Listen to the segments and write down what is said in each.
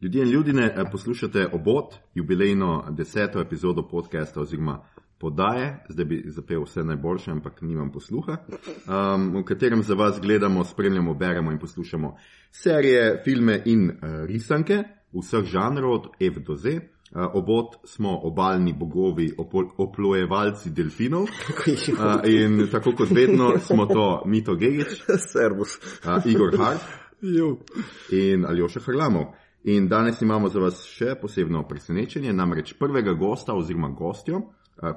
Ljudje in ljudje, poslušate obot, jubilejno deseto epizodo podcasta oziroma podaje, zdaj bi zapel vse najboljše, ampak nimam posluha, um, v katerem za vas gledamo, spremljamo, beremo in poslušamo serije, filme in uh, risanke vseh žanrov, od F do Z. Uh, obot smo obaljni bogovi, oplojevalci delfinov. Uh, in tako kot vedno smo to Mito Gigič, Servus, uh, Igor Hart in Aljoša Hrlamov. In danes imamo za vas še posebno presenečenje, namreč prvega gosta oziroma gostjo,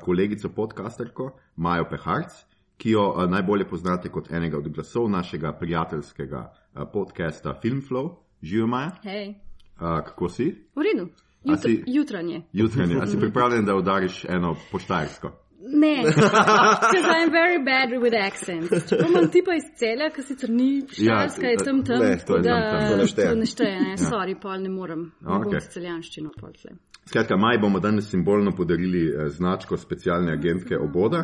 kolegico podcasterko Majo Peharc, ki jo najbolje poznate kot enega od glasov našega prijateljskega podcasta Filmflow. Živijo Maja? Hej. Kako si? V redu. Jutr si, jutranje. Jutranje. A si pripravljen, da udariš eno poštajsko? Ne, ker sem zelo bad with accent. Imam tipa iz celja, ki sicer ni šalska, ja, je tam tam. Ne, to je da, tam, tam. To ne šteje. To ne šteje, ne, ja. sorry, pol ne morem. Ne Okay. bom s celjanščino pol tle. Skratka, maj bomo danes simbolno podarili eh, značko specialne agentke oboda.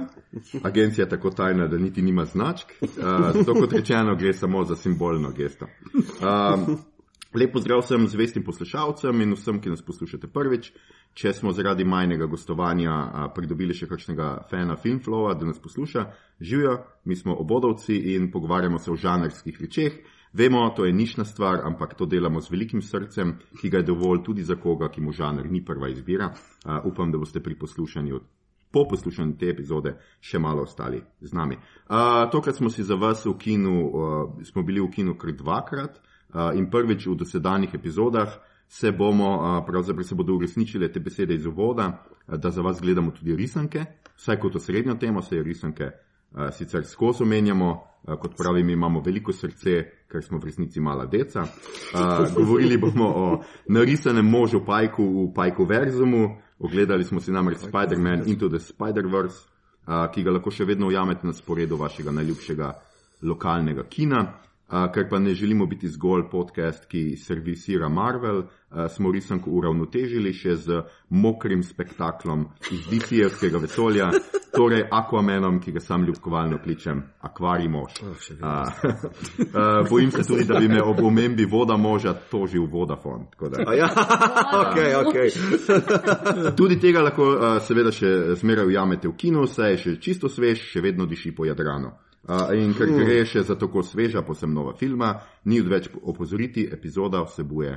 Agencija je tako tajna, da niti nima značk. Uh, zato kot rečeno, gre samo za simbolno gesto. Um, Lep pozdrav vsem zvestim poslušalcem in vsem, ki nas poslušate prvič. Če smo zaradi majnega gostovanja pridobili še kakšnega fana Filmflowa, da nas posluša, živijo, mi smo obodovci in pogovarjamo se o žanrskih rečeh. Vemo, to je nišna stvar, ampak to delamo z velikim srcem, ki ga je dovolj tudi za koga, ki mu žanr ni prva izbira. Upam, da boste pri poslušanju. Po poslušanju te epizode še malo ostali z nami. Uh, tokrat smo si za vas v kinu, uh, smo bili v kinu kar dvakrat, Uh, in prvič v dosedanjih epizodah se bomo, uh, pravzaprav se bodo uresničile te besede iz uvoda, uh, da za vas gledamo tudi risanke, vsaj kot osrednjo temo, se risanke uh, sicer skozi omenjamo, kot pravim, imamo veliko srce, ker smo v resnici mala deca. Govorili bomo o narisanem možu Pajku v Pajku Verzumu, ogledali smo si namreč Spider-Man Into the Spider-Verse, ki ga lahko še vedno ujamete na sporedu vašega najljubšega lokalnega kina. Ker pa ne želimo biti zgolj podcast, ki servisira Marvel, smo risanko uravnotežili še z mokrim spektaklom iz DC-evskega vesolja, torej Aquamanom, ki ga sam ljubkovalno kličem Aquari mož. Uh, bojim se tudi, da bi me ob omembi voda moža tožil Vodafone. Ja, okay, okay. tudi tega lahko seveda še zmeraj ujamete v kinu, saj je še čisto svež, še vedno diši po Jadranu. Uh, in ker gre še za tako sveža, posem nova filma, ni odveč opozoriti, epizoda vsebuje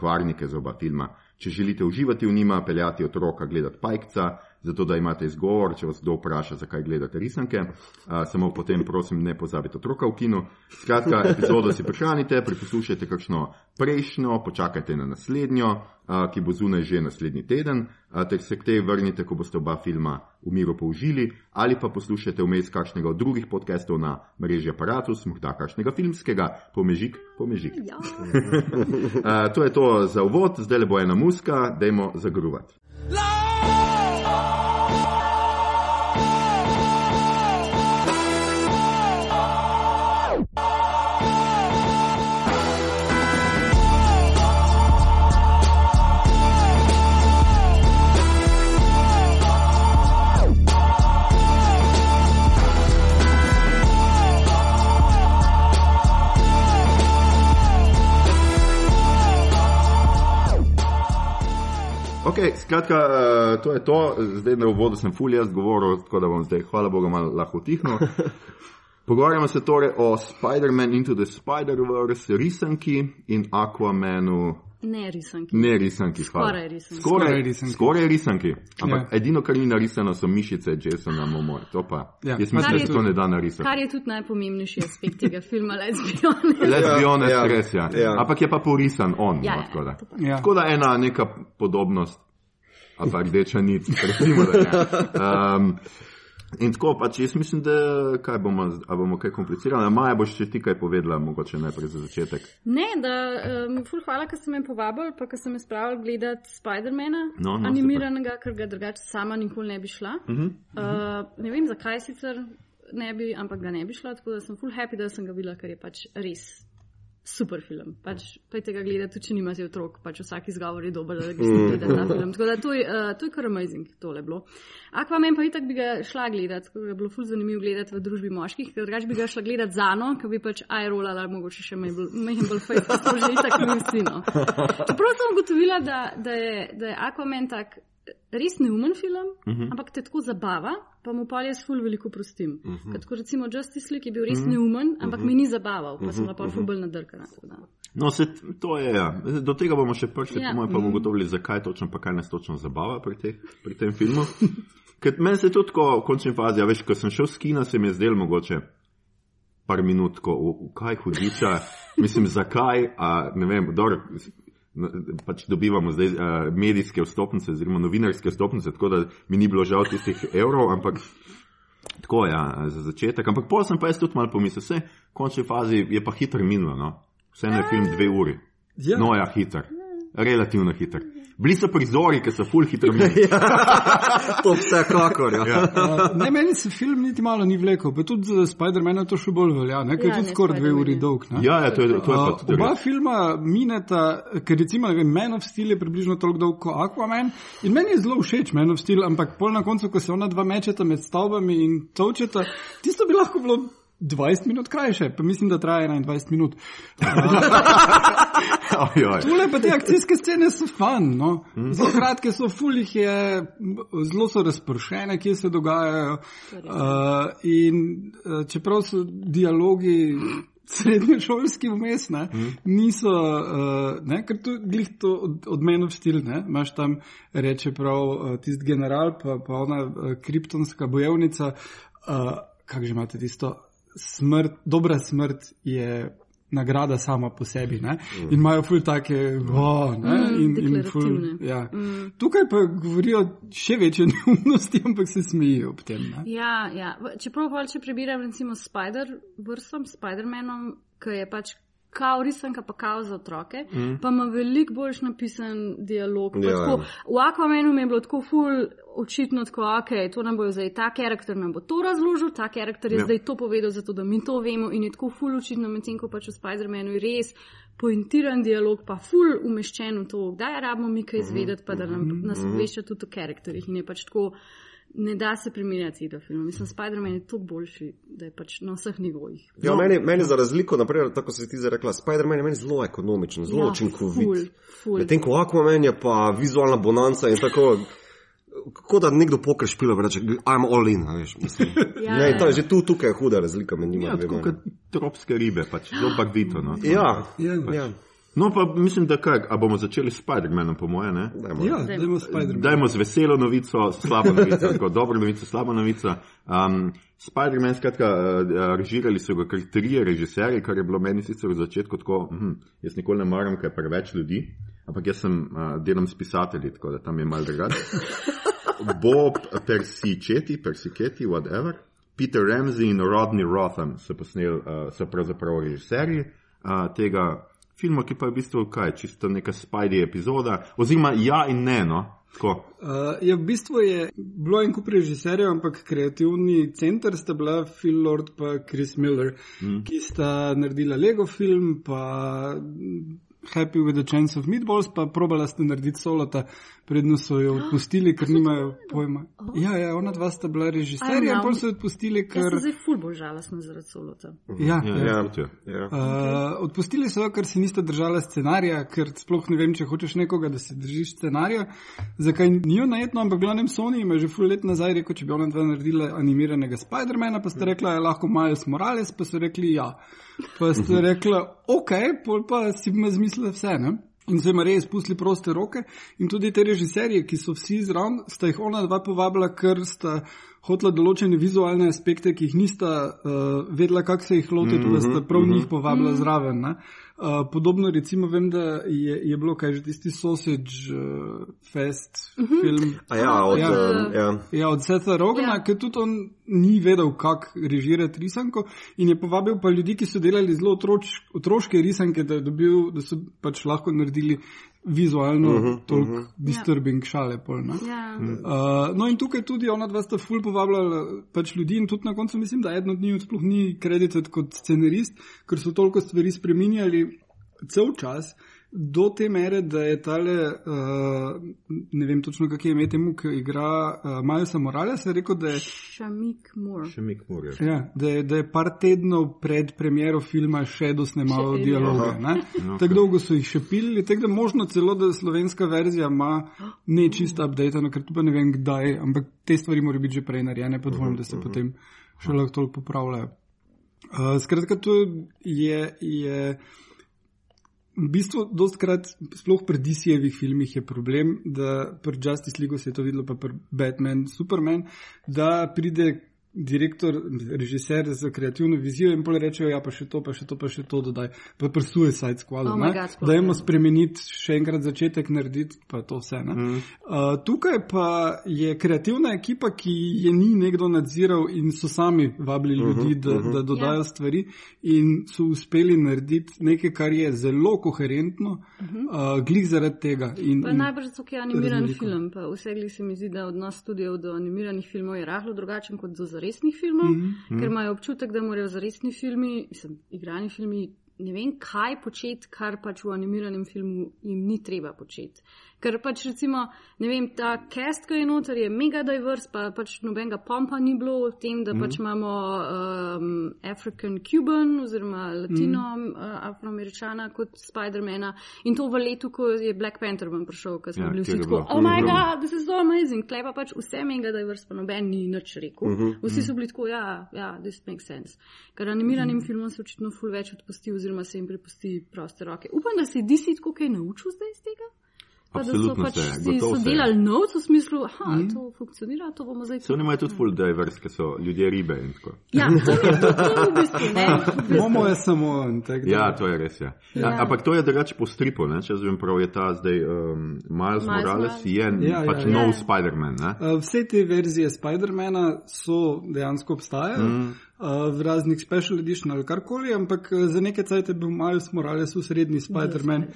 kvarnike za oba filma. Če želite uživati v njima, peljati otroka gledati pajkca, zato da imate izgovor, če vas kdo vpraša, zakaj gledate risanke, uh, samo potem prosim ne pozabite otroka v kinu. Skratka, epizodo si prihranite, priposlušajte kakšno prejšnjo, počakajte na naslednjo, uh, ki bo zunaj že naslednji teden, uh, ter se k tej vrnite, ko boste oba filma v miru použili, ali pa poslušajte vmes kakšnega od drugih podcastov na mreži Apparatus, morda kakšnega filmskega, pomežik, pomežik. Ja. uh, to je to za uvod, zdaj le bo ena muska, dajmo zagruvati. Okay, skratka, uh, to je to. Zdaj na uvodu sem ful jaz govoril, tako da bom zdaj, hvala Bogu, malo lahko utihnil. Pogovarjamo se torej o Spider-Man Into the Spider-Verse, risanki in Aquamanu. Ne risanki. Ne risanki, hvala. Skoraj risanki. Skoraj Skoraj risanki. Skoraj risanki. Ampak Ja. edino, kar ni narisano, so mišice Jasona Momoa. To pa. Ja. Jaz mislim, da se to ne da narisati. Kar je tudi najpomembnejši aspekt tega filma, let's be honest. Let's be Ja, honest, res ja. ja. Ampak je pa porisan on. Ja, no, ja, tako da. Ja. Tako da ena neka podobnost, ali pa rdeča nit, recimo, da je. Um, in tako pač jaz mislim, da kaj bomo, bomo kaj komplicirali. Maja boš še ti kaj povedala, mogoče najprej za začetek. Ne, da, um, ful hvala, ker ste me povabili, pa ker ste me spravili gledati Spidermana, No, no, animiranega, ker ga drugače sama nikoli ne bi šla. Uh -huh, uh, ne vem, zakaj sicer ne bi, ampak ga ne bi šla, tako da sem ful happy, da sem ga videla, ker je pač res super film. Pač, Pejte ga gledati, tudi če nimate otrok, pač vsak izgovor je dober, da greste gledati ta film. Tako da to je, uh, to je kar amazing, tole bilo. Aquaman pa itak bi ga šla gledati, ker je bilo ful zanimivo gledati v družbi moških, ker drugač bi ga šla gledati za no, ker bi pač ajrolala, mogoče še mehen bolj fajn, pa to že itak ni vsino. Čeprav sem ugotovila, da, da, je, da je Aquaman tak res neumen film, uh -huh. ampak te tako zabava, pa mu pa jaz ful veliko prostim. Uh -huh. Kot recimo Justice League je bil res uh -huh. neumen, ampak uh -huh. me ni zabaval, pa uh -huh. sem pa ful bolj nadrkana. No, se, to je, ja. Do tega bomo še prišli, ja. po mojem pa bomo ugotovili, zakaj točno, pa kaj nas točno zabava pri, te, pri tem filmu. Ker meni se tudi tako, v končni fazi, ja, veš, ko sem šel s kina, se mi je zdelo mogoče par minut, ko, v, v kaj hudiča, mislim, zakaj, a ne vem, dobro, pač dobivamo zdaj uh, medijske vstopnice, oziroma novinarske vstopnice, tako da mi ni bilo žal tistih evrov, ampak tako je ja, za začetek. Ampak pol sem pa jaz tudi malo pomislil, vse v končni fazi je pa hitro minilo, no? vse na film dve uri. Ja. No, ja, hiter, relativno hiter. Bili so prizori, ki so full hitro minili. ja, to vse kakor. Ja. Ja. Uh, ne, meni se film niti malo ni vlekel, pa tudi za Spider-Man to še bolj velja, ne, ker je Ja, tudi ne, skoraj dve uri je. dolg. Ne. Ja, ja, to je, to je pa Uh, tudi oba filma mineta, ker recimo vem, Man of Steel je približno toliko dolg kot Aquaman in meni je zelo všeč Man of Steel, ampak pol na koncu, ko se ona dva mečeta med stavbami in točeta, tisto bi lahko bilo 20 minut krajše, pa mislim, da traja 21 minut. Ojoj. Tule pa te akcijske scene so fan, no. Zelo kratke so, fulih je, zelo so razpršene, kje se dogajajo. Uh, in uh, čeprav so dialogi srednješolski vmes, ne, niso, uh, ne, ker tu glih to od, od menov stil, ne, imaš tam reče prav uh, tisti general, pa, pa ona uh, kriptonska bojevnica, uh, kak že imate tisto, smrt, dobra smrt je nagrada sama po sebi. Ne? In imajo ful take, oh, ne? Mm, in, in ful, ja. Tukaj pa govorijo še večje neumnosti, ampak se smejijo ob tem. Ne? Ja, ja. Čeprav pa če prebiram recimo Spider-Versom, Spider-Manom, ki je pač kao risanka, pa kao za otroke, mm. pa ima veliko boljš napisan dialog. Ja, tako, v Aquamanu mi je bilo tako ful očitno, tako, ok, to nam bo zdaj ta karakter nam bo to razložil, ta karakter je Ja. ja. zdaj to povedal, zato da mi to vemo in je tako ful očitno, medtem ko pač v Spider-Manu je res pointiran dialog, pa ful umeščen v to, kdaj rabimo mi kaj izvedeti, pa da nam, nas obvešča tudi o karakterjih in je pač tako. Ne da se primerjati do filma. Mislim, Spider-Man je toliko boljši, da je pač na vseh nivojih. Ja, meni, meni za razliko, naprimer, tako si ti zdaj rekla, Spider-Man je meni zelo ekonomičen, zelo Ja, učinkovit. Medtem ko Aquaman je pa vizualna bonanca in tako. Kako da nekdo pokr špila, pa reče, I'm all in, veš, mislim. Ja, ne, to je ja. že tu, tukaj je huda razlika med njima. Ja, tako kot tropske ribe, pač zelo bagvito. No. ja, Ja. ja. No, pa mislim, da kaj, a bomo začeli s Spider-Manom, po moje, ne? Dajmo. Ja, dajmo Spider-Man. Dajmo z veselo novico, slabo novico, tako dobro novico, slabo novico. Um, Spider-Man, skratka, uh, režirali so ga kar trije režiserji, kar je bilo meni sicer v začetku tako, hm, jaz nikoli ne maram, ker je preveč ljudi, ampak jaz sem uh, delam s pisatelji, tako da tam je mal drugače. Bob Persicheti, Persicheti, whatever. Peter Ramsey in Rodney Rotham so posneli, uh, so pravzaprav režiserji uh, tega filma, ki pa je v bistvu kaj, čisto neka Spidey epizoda, oziroma ja in ne, no. Tako. Uh, je v bistvu je bilo en kup režiserjev, ampak kreativni center sta bila Phil Lord in Chris Miller, mm. ki sta naredila Lego film, pa Happy with a Chance of Meatballs, pa probala sta narediti solota, predno so jo odpustili, ker nimajo pojma. Ja, ja, ona dva sta bila režiserja, Aj, pa no. so jo odpustili, ker. sem zdaj ful bolj žalostna zaradi solota. Ja, Ja, ja. ja. Ja. ja. Ja. Uh, odpustili so jo, ker si niste držali scenarija, ker sploh ne vem, če hočeš nekoga, da se držiš scenarija. Zakaj ni jo najetno, ampak glavnem Sony ima že ful let nazaj rekel, če bi ona dva naredila animiranega Spidermana, pa ste rekla, je lahko Miles Morales, pa so rekli ja. Pa ste rekla, ok, pol pa si bomo zmislili vse, ne? In so jim res pustili proste roke. In tudi te režiserje, ki so vsi zraven, sta jih ona dva povabila, ker sta hotela določene vizualne aspekte, ki jih nista uh, vedela, kako se jih lotiti, mm -hmm, da sta prav njih povabila zraven. Ne? Uh, podobno recimo vem, da je, je bilo kaj že tisti Sausage uh, Fest film. A ja, od, Ja. um, ja. Ja, od Seta Rogana, Ja. ker tudi on ni vedel, kako režirati risanko in je povabil pa ljudi, ki so delali zelo otroč, otroške risanke, da, je dobil, da so pač lahko naredili vizualno uh Mhm, -huh, toliko uh -huh. disturbing šale. Pol, ne. Ja. Uh, no, in tukaj tudi ona dva sta ful povabljala pač ljudi, in tudi na koncu mislim, da eden od njih sploh ni kreditet kot scenarist, ker so toliko stvari spremenjali cel čas. Do te mere, da je tale, uh, ne vem točno, kak je ime temu, ki igra uh, Milesa Moralesa, rekel, da je, Šamik Moore. Še Mik Murray. ja, da, je, da je par tednov pred premiero filma še dosnemal Še- dialoge. ne. Ok. Tako dolgo so jih še pilili, tako da možno celo, da slovenska verzija ima ne čisto updated, ker tu pa ne vem kdaj, ampak te stvari morajo biti že prej narejene, pa dvomim, da se potem še lahko toliko popravljajo. Uh, skratka, to je, je v bistvu dostkrat, sploh pri DC-jevih filmih je problem, da pri Justice League se je to videlo, pa pri Batman, Superman, da pride direktor, režiser z kreativno vizijo in pol rečejo, ja pa še to, pa še to, pa še to dodaj. Pa pri Suicide Squadu, Oh? God, dajmo spremeniti še enkrat začetek narediti, pa to vse. Ne? Mhm. Uh, tukaj pa je kreativna ekipa, ki je ni nekdo nadziral in so sami vabili ljudi, da, da dodajo Ja. stvari in so uspeli narediti nekaj, kar je zelo koherentno, uh, glih zaradi tega. In, Pa in, najbrž zato, ker je animiran raznoliko. film. Pa vse glih se mi zdi, da odnos studijev do animiranih filmov je rahlo drugačen kot do zaresnih filmov, mm -hmm. ker imajo občutek, da morajo zaresni filmi, mislim, igrani filmi, ne vem kaj početi, kar pač v animiranem filmu jim ni treba početi. Ker pač recimo, ne vem, ta cast, ki je noter, je mega divers, pa pač nobenega pompa ni bilo v tem, da pač imamo um, African Cuban oziroma Latino mm. uh, afroameričana kot Spidermana in to v letu, ko je Black Panther ven prišel, ker smo Ja, bili vsi tako, bilo. oh my Mhm. god, this is so amazing, tle pa pač vse mega divers, pa noben ni nič rekel. Vsi so bili tako, ja, ja, this makes sense. Ker animiranim filmom se očitno ful več odpusti oziroma se jim prepusti proste roke. Upam, da se DC tako kaj naučil zdaj iz tega. Pa da so Absolutno pač se gotovo so delali notes v smislu, aha, mm. to funkcionira, to bomo zdaj Se oni imajo tudi full divers, ker so ljudje ribe in tako. Ja, to je to, to je v bistvu, ne? Momo je samo on. tak da- Ja, to je res. Ja. Ja. Ja. Ampak to je drugače po stripu, ne? če razumem prav, je ta zdaj um, Miles Miles Morales, Morales. je Ja, ja, pač ja. nov Ja. Spider-Man. Ne? Uh, Vse te verzije Spidermana so dejansko obstajajo mm. Uh, v raznih special edition ali karkoli, ampak uh, za nekaj časa je bil Miles Morales v srednji Spider-Man,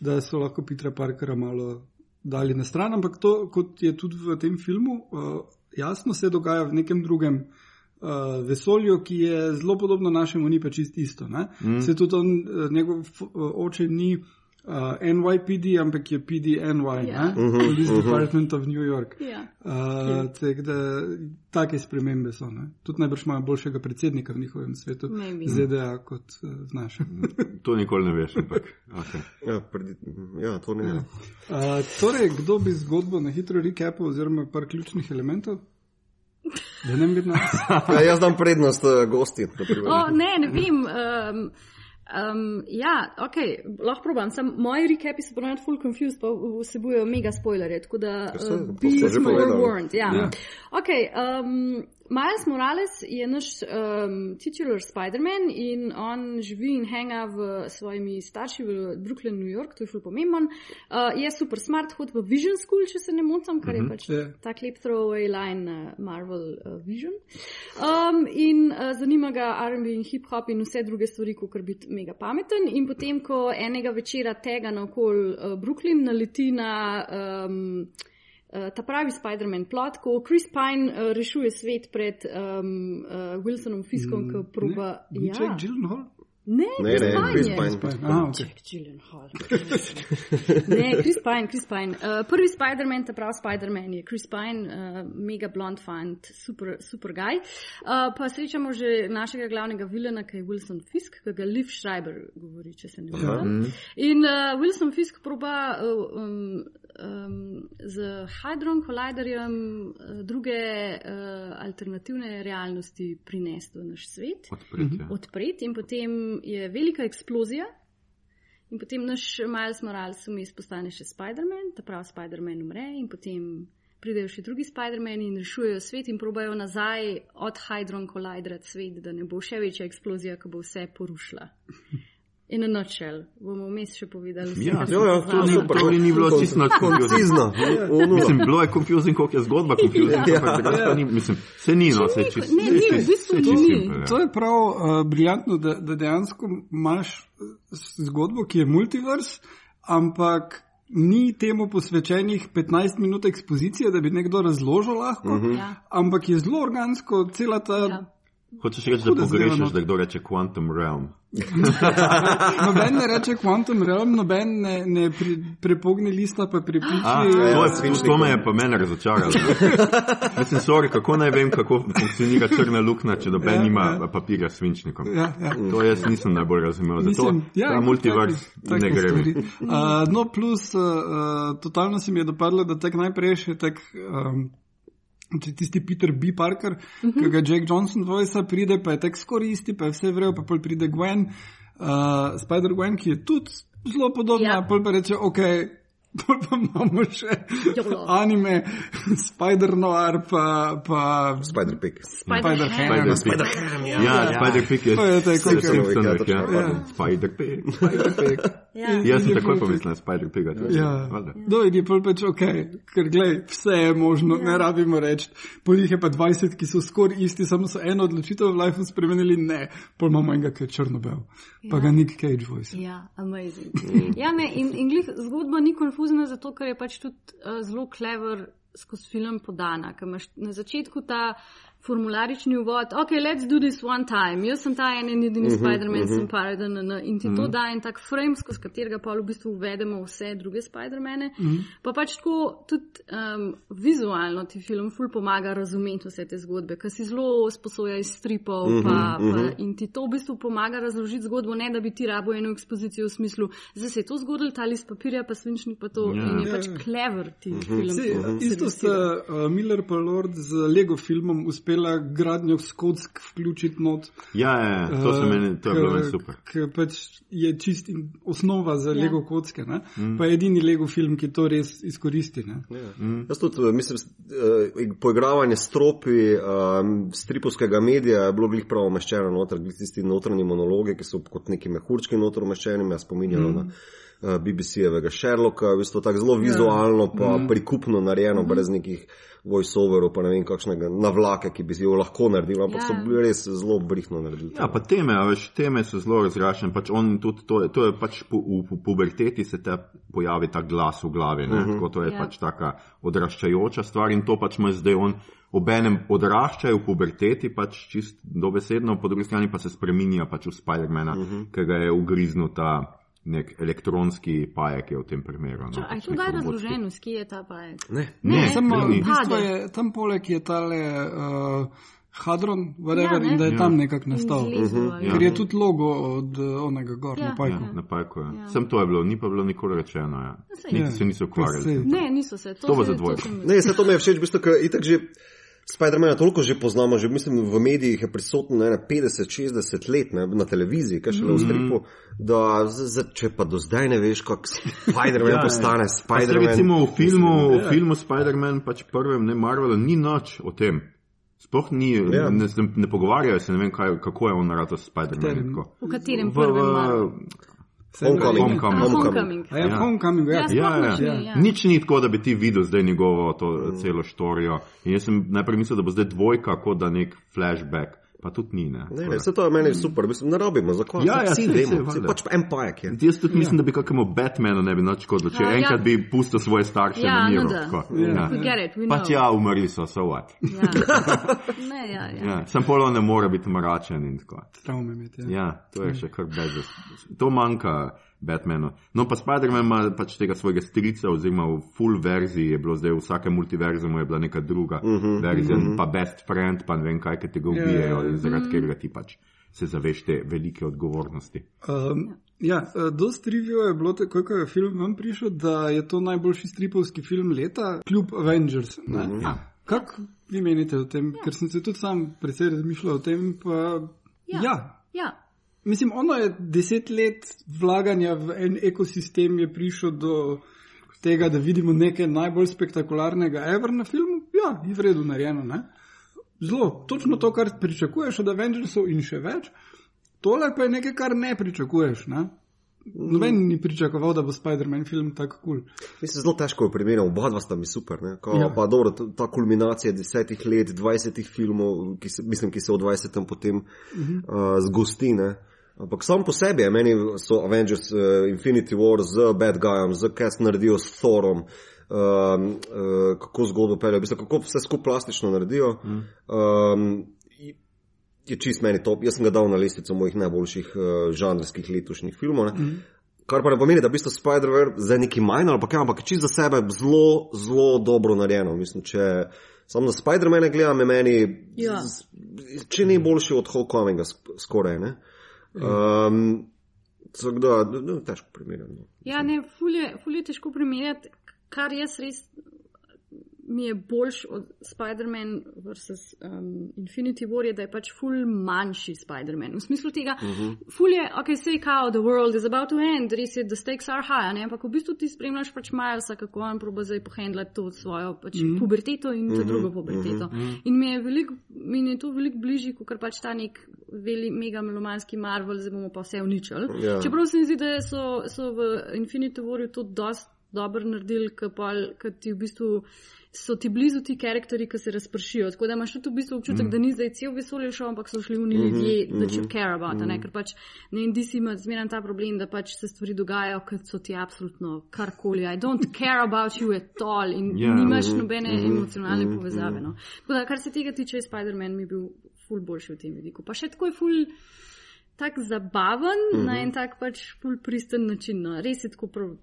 da so lahko Petra Parkera malo dali na stran, ampak to, kot je tudi v tem filmu, uh, jasno se dogaja v nekem drugem. Uh, vesolju, ki je zelo podobno našemu, ni pa čist isto. Mm. Se tudi on, eh, njegov uh, oče ni uh, NYPD, ampak je PDNY, Ja. yeah. Police Department of New York. Ja. Uh, tako da take spremembe so. Ne? Tudi najbrž imajo boljšega predsednika v njihovem svetu, Maybe. ZDA, kot uh, v našem. To nikoli ne veš. Ampak, okay. Ja, predi, ja, to ne. Ja. Uh, torej, kdo bi zgodbo na hitro recapal, oziroma par ključnih elementov? Da ne bi nas. Ja, jaz dam prednost uh, gosti. na primer. O, ne, ne vem. Um, um, ja, ok, lahko probam. Sam, moji recapi so ponovadi full confused, pa vsebujejo mega spoilerje, tako da uh, to ste že be forewarned. Ja. Ja. Ok, um, Miles Morales je naš um, titular Spider-Man in on živi in hanga v svojimi starši v Brooklyn, New York, to je ful pomemben. Uh, je super smart, hod v Vision School, če se ne motim, kar je pač Ja. tak lep throwaway line uh, Marvel uh, Vision. Um, in uh, zanima ga RB in hip-hop in vse druge stvari, kot biti mega pameten. In potem, ko enega večera tega naokol uh, Brooklyn naleti na. Um, ta pravi Spider-Man plot, ko Chris Pine uh, rešuje svet pred um, uh, Wilsonom Fiskom, ki proba. Ni Ja. Jack Gyllenhaal? Ne, Ne, Chris ne, Pine Chris je. Pine. Ah, okay. Jack Gyllenhaal. ne, Chris Pine, Chris Pine. Uh, prvi Spider-Man, ta pravi Spider-Man je Chris Pine, uh, mega blond fant, super, super guy. Uh, pa srečamo že našega glavnega vilena, ki je Wilson Fisk, ki ga Liv Schreiber govori, če se ne motim. In uh, Wilson Fisk proba uh, um, um, z Hadron Colliderjem uh, druge uh, alternativne realnosti prinesti v naš svet Odpreti, ja. odpreti, in potem je velika eksplozija. In potem naš Miles Morales vmes postane še Spider-Man, ta pravi Spider-Man umre, in potem pridejo še drugi Spider-Mani in rešujejo svet in probajo nazaj od Hydron Collidera svet, da ne bo še večja eksplozija, ki bo vse porušila. In a nutshell, bomo vmes še povedali. vse, Ja, Ja, sem ja, poznala. to je super. To ni bilo čisto nič confusing. Koncizno. Ono. Mislim, bilo je confusing, koliko je zgodba confusing, Ja. ampak drugače pa ni, mislim, se ni, no, se je čisto. Ne, ni, v bistvu ni. To je prav uh, briljantno, da, da dejansko imaš eh, zgodbo, ki je multivers, ampak ni temu posvečenih 15 minut ekspozicije, da bi nekdo razložil lahko, uh -huh. Ja. ampak je zelo organsko, cela ta. Ja. Hočeš reči, da pogrešaš, da kdo reče Quantum Realm. Noben ne reče Quantum Realm, noben ne, ne pri, prepogne lista, pa pripiši. A, ja, to, je, svinčnikom. to me je pa mene razočaralo. Mislim, sorry, kako naj vem, kako funkcionira črna luknja, če noben Ja, nima ja. papirja s svinčnikom. Ja, ja. To jaz nisem najbolj razumel. Zato Mislim, ja, ta multivers take ne gre. Uh, no, plus, uh, totalno se mi je dopadlo, da tak najprej še tak. Um, tisti Peter B. Parker, uh -huh. ki ga Jack Johnson vojsa pride, pa je tek skoraj isti, pa je vse vrejo, pa pol pride Gwen, uh, Spider-Gwen, ki je tudi zelo podobna, Ja. ja. pol pa reče, ok, pol pa imamo še Jolo. anime, Spider-Noir, pa, pa Spider-Pig. Spider-Ham. Spider-Pig. Ja, Spider-Pig je To je tako, kot- Simpsonih, ja. Ja. Spider-Pig. Spider-Pig. Ja. Jaz sem takoj pomislil na Spider-Piga. Ja, Valjda. no, in je pol pač ok, ker glej, vse je možno, ne rabimo reči. Pol jih je pa 20, ki so skoraj isti, samo so eno odločitev v lifeu spremenili, ne, pol imamo enega, ki je črno-bel, pa Ja. ga Nick Cage voice. Ja, amazing. Ja, ne, in, in glih zgodba ni konfuzna, zato ker je pač tudi uh, zelo clever skozi film podana. Ker imaš na začetku ta formularični uvod, ok, let's do this one time. Jaz sem ta en in edini uh -huh, Spider-Man, uh -huh. sem Paradan in ti uh -huh. to da en tak frame, skozi katerega pa v bistvu uvedemo vse druge Spider-Mane. Uh -huh. Pa pač tako tudi um, vizualno ti film ful pomaga razumeti vse te zgodbe, ker si zelo sposoja iz stripov uh -huh, pa, uh -huh. pa, in ti to v bistvu pomaga razložiti zgodbo, ne da bi ti rabo eno ekspozicijo v smislu, zdaj se je to zgodilo, ta list papirja, pa svinčnik pa to. Ja. Yeah. In je Ja, pač ja. clever ti uh -huh. film. Si, to isto sta uh, Miller pa Lord z Lego filmom uspela gradnjo skotsk vključiti not. Ja, ja, ja, to, se meni, to je bilo meni super. Ker pač je čist in osnova za Ja. ja. Lego kocke, ne? Mm. pa je edini Lego film, ki to res izkoristi. Ne? Mm. Jaz tudi eh, mislim, uh, poigravanje s tropi um, stripovskega medija je bilo glih prav umeščeno noter, glih tisti notranji monologi, ki so kot neki mehurčki noter umeščeni, me spominjajo mm. na uh, BBC-evega Sherlocka, v bistvu tako zelo vizualno, pa mm. prikupno narejeno, mm. brez nekih voice-overov, pa ne vem kakšnega navlake, ki bi jo lahko naredil, ampak Ja. so bili res zelo brihno naredili. Ja, pa teme, a veš, teme so zelo razrašene. Pač on tudi to, je- to je pač pu, v, v puberteti se te pojavi ta glas v glavi. Uh -huh. Tako to je Ja. ja. pač taka odraščajoča stvar in to pač ima zdaj on. Obenem odraščajo v puberteti, pač čist dobesedno, po drugi strani pa se spremenja pač v Spidermana, uh -huh. ki ga je ugriznil ta nek elektronski pajek je v tem primeru. No, Ča, a je to robotski. razloženo, s kje je ta pajek? Ne. Ne, Ne, Samo to v bistvu je tam poleg je tale uh, Hadron, whatever, Ja, ne. in da je Ja. tam nekako nastal. Izlezel, Mhm, ja. Ker je tudi logo od uh, onega gor Ja. na pajku. Ja, na pajku je. Ja. Ja. Sem to je bilo, ni pa bilo nikoli rečeno. Ja. Niti Ja. se niso ukvarjali. Tem. Ne, niso se. To, To bo se- za dvojko. sem- Ne, se to mi je všeč, v bistvu, ker itak že Spider-Man toliko že poznamo, že mislim v medijih je prisoten ne, 50-60 let ne, na televiziji, kaj še le v stripu, da z, z, če pa do zdaj ne veš, kako Spider-Man Ja, ja, postane Spider-Man. Recimo v filmu, Mislim, v filmu Spider-Man, pač prvem, ne Marvelu, ni nič o tem. Sploh ni, Ja. ja. ne, ne, ne pogovarjajo se, ne vem, kaj, kako je on naredil s Spider-Manom. tako. V katerem V- prvem v- Marvelu? Homecoming. Homecoming. Homecoming. Ja, Ja. homecoming, ja. Ja, Ja, nič ja. ni, ja. Nič ni tako, da bi ti videl zdaj njegovo to mm. celo štorijo. In jaz sem najprej mislil, da bo zdaj dvojka, kot da nek flashback, pa tudi ni. Ne. Ne, ne, vse to je meni super, mislim, ne rabimo, zakaj? Ja, ja, vsi vemo, valjda. pač en pajek je. Jaz tudi mislim, da bi kakemu Batmanu ne bi nič škodilo, če ja. enkrat bi pustil svoje starše Ja, na miru. no. Ja. It, we Pač ja, umrli so, so what. Ja. Ne, ja, ja. Ja, sem polo ne more biti mračen in tako. Travme imeti. Ja. Ja, to je še kar bezes. To manjka Batmanu. No, pa Spider-Man ima pač tega svojega strica, oziroma v full verziji je bilo zdaj v vsakem multiverzumu je bila neka druga uh -huh, verzija, uh -huh. pa best friend, pa ne vem kaj, ki te ga Ja, ubijajo ja. in zaradi katerega ti pač se zaveš te velike odgovornosti. Um, ja, uh, dosti review je bilo, takoj ko je film ven prišel, da je to najboljši stripovski film leta, kljub Avengers. Ne? Ja. Kako vi menite o tem? Ker sem se tudi sam precej razmišljal o tem. Pa, Ja. ja. ja. Mislim, ono je deset let vlaganja v en ekosistem, je prišel do tega, da vidimo nekaj najbolj spektakularnega ever na filmu. Ja, je v redu narejeno. Ne? Zelo, točno to, kar pričakuješ od Avengersov in še več. Tole pa je nekaj, kar ne pričakuješ. Ne? Noben ni pričakoval, da bo Spider-Man film tako kul. Cool. Mislim, zelo težko je primerjati, oba dva sta mi super. Ko, Ja. Pa dobro, ta kulminacija desetih let, dvajsetih filmov, ki se, mislim, ki se v dvajsetem potem uh -huh. uh, zgosti. Ne. Ampak sam po sebi, je, meni so Avengers uh, Infinity War z Bad Guyom, z kaj naredijo s Thorom, um, uh, kako zgodbo peljejo, v bistvu, kako vse skupaj plastično naredijo. Um, je čist meni top. Jaz sem ga dal na listico mojih najboljših uh, žanrskih letošnjih filmov. Mm. Kar pa ne pomeni, da bi to Spider-Man zdaj neki manj, ampak, ja, ampak čist za sebe zelo, zelo dobro narejeno. Mislim, če samo na Spider-Man gledam, je meni, Ja. če ni boljši od Homecoming, skoraj. Ne? Um, tako da, no, težko primerjamo. Ja, ne, ful je, ful je težko primerjati, kar jaz res mi je boljš od Spider-Man vs. Um, Infinity War, je, da je pač ful manjši Spider-Man. V smislu tega, uh -huh. ful je, ok, say kao, the world is about to end, res je, the stakes are high, ne? ampak v bistvu ti spremljaš pač Milesa, kako on proba zdaj pohendlati to svojo pač, uh -huh. puberteto in uh -huh. drugo puberteto. Uh -huh. In mi je, velik, mi je to veliko bližje, kot pač ta nek veli, mega melomanski Marvel, zdaj bomo pa vse uničili. Ja. Čeprav se mi zdi, da so, so v Infinity Warju to dost dobro naredili, ker ti v bistvu so ti blizu ti karakteri, ki se razpršijo. Tako da imaš tudi v bistvu občutek, mm. da ni zdaj cel vesolje šel, ampak so šli v njih ljudje, mm -hmm, that you care about. Mm -hmm. Ker pač ne in DC ima zmeraj ta problem, da pač se stvari dogajajo, ker so ti absolutno karkoli. I don't care about you at all in Ja. yeah. nimaš nobene mm -hmm, emocionalne mm -hmm, povezave. No. Tako da, kar se tega tiče, je Spider-Man mi bil ful boljši v tem vidiku. Pa še tako je ful. Tak zabaven mm -hmm. na en tak pač ful pristen način. No. Res je tako prav,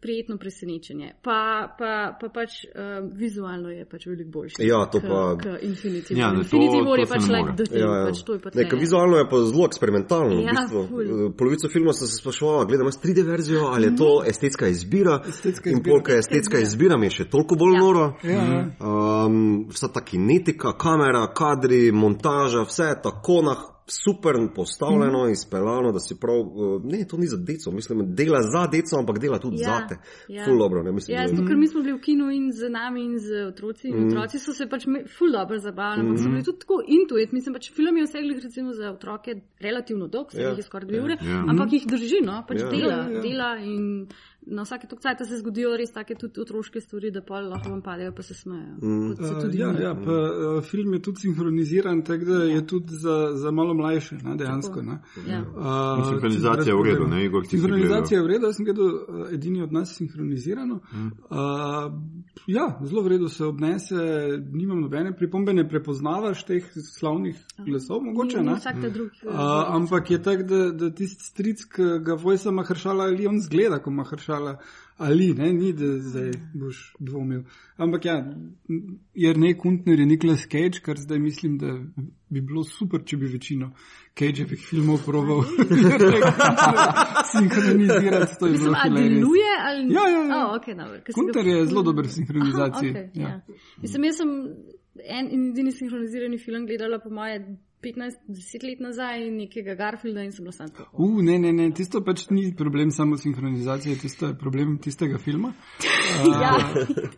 prijetno presenečenje. Pa, pa, pa pač uh, vizualno je pač veliko boljše. Ja, to k- pa- K Infinity Ja, War. Infinity War to je pač like the thing, Ja, ja. pač to je pa Ne, vizualno je pa zelo eksperimentalno. v Ja, bistvu. ful. Eh, Polovico filma sem se spraševal, gledam, imaš 3D verzijo ali je to estetska izbira. Estetska in izbira. polka estetska izbira mi je še toliko bolj Ja. noro. Ja, ja. Um, vsa ta kinetika, kamera, kadri, montaža, vse je tako na super postavljeno in speljano, da si prav, uh, ne, to ni za deco, mislim, dela za deco, ampak dela tudi Ja, zate. ja. Ful dobro, ne mislim. Ja, zato, ker mi smo bili v kinu in z nami in z otroci. In otroci so se pač ful dobro zabavali, ampak so bili tudi tako intuit. Mislim, pač film je vseh recimo za otroke relativno dolg, se Ja. jih je skoraj dve ure, Ja. ampak jih drži, no, pač Ja. dela, Ja, ja. dela in na vsake tok cajt se zgodijo res take tudi otroške stvari, da pa lahko vam padejo, pa se smejejo. Kot se Uh, tudi ja, ja, pa, uh, film je tudi sinhroniziran, tako da je tudi za, za malo mlajše, ne, dejansko. Ne. Ja. Uh, Sinhronizacija je v redu, ne, Igor, Sinhronizacija je v redu, jaz sem gledal uh, edini od nas sinhronizirano. Mm. Uh, ja, zelo v redu se obnese, nimam nobene pripombe, ne prepoznavaš teh slavnih glasov, mogoče Ni- ni ne. Vsak ta drug. eh, Uh, ampak je tako, da, da tisti stric, ki ga vojsa Mahršala ali on zgleda, ko Mahršala ali ne, ni da zdaj boš dvomil. Ampak ja, jer ne Kuntner je Niklas Cage, kar zdaj mislim, da bi bilo super, če bi večino Cageovih filmov proval sinhronizirati. To je Mislim, zelo a hilarious. deluje ali Ja, ja, ja. Oh, okay, dobro, ga- Kunter je zelo dober v sinhronizaciji. Aha, okay, ja. ja. Mislim, jaz sem en in edini sinhronizirani film gledala, po moje, 15-10 let nazaj, nekega Garfielda in sem bila sama tako. Uh, ne, ne, ne, tisto pač ni problem samo sinhronizacije, tisto je problem tistega filma. Ja,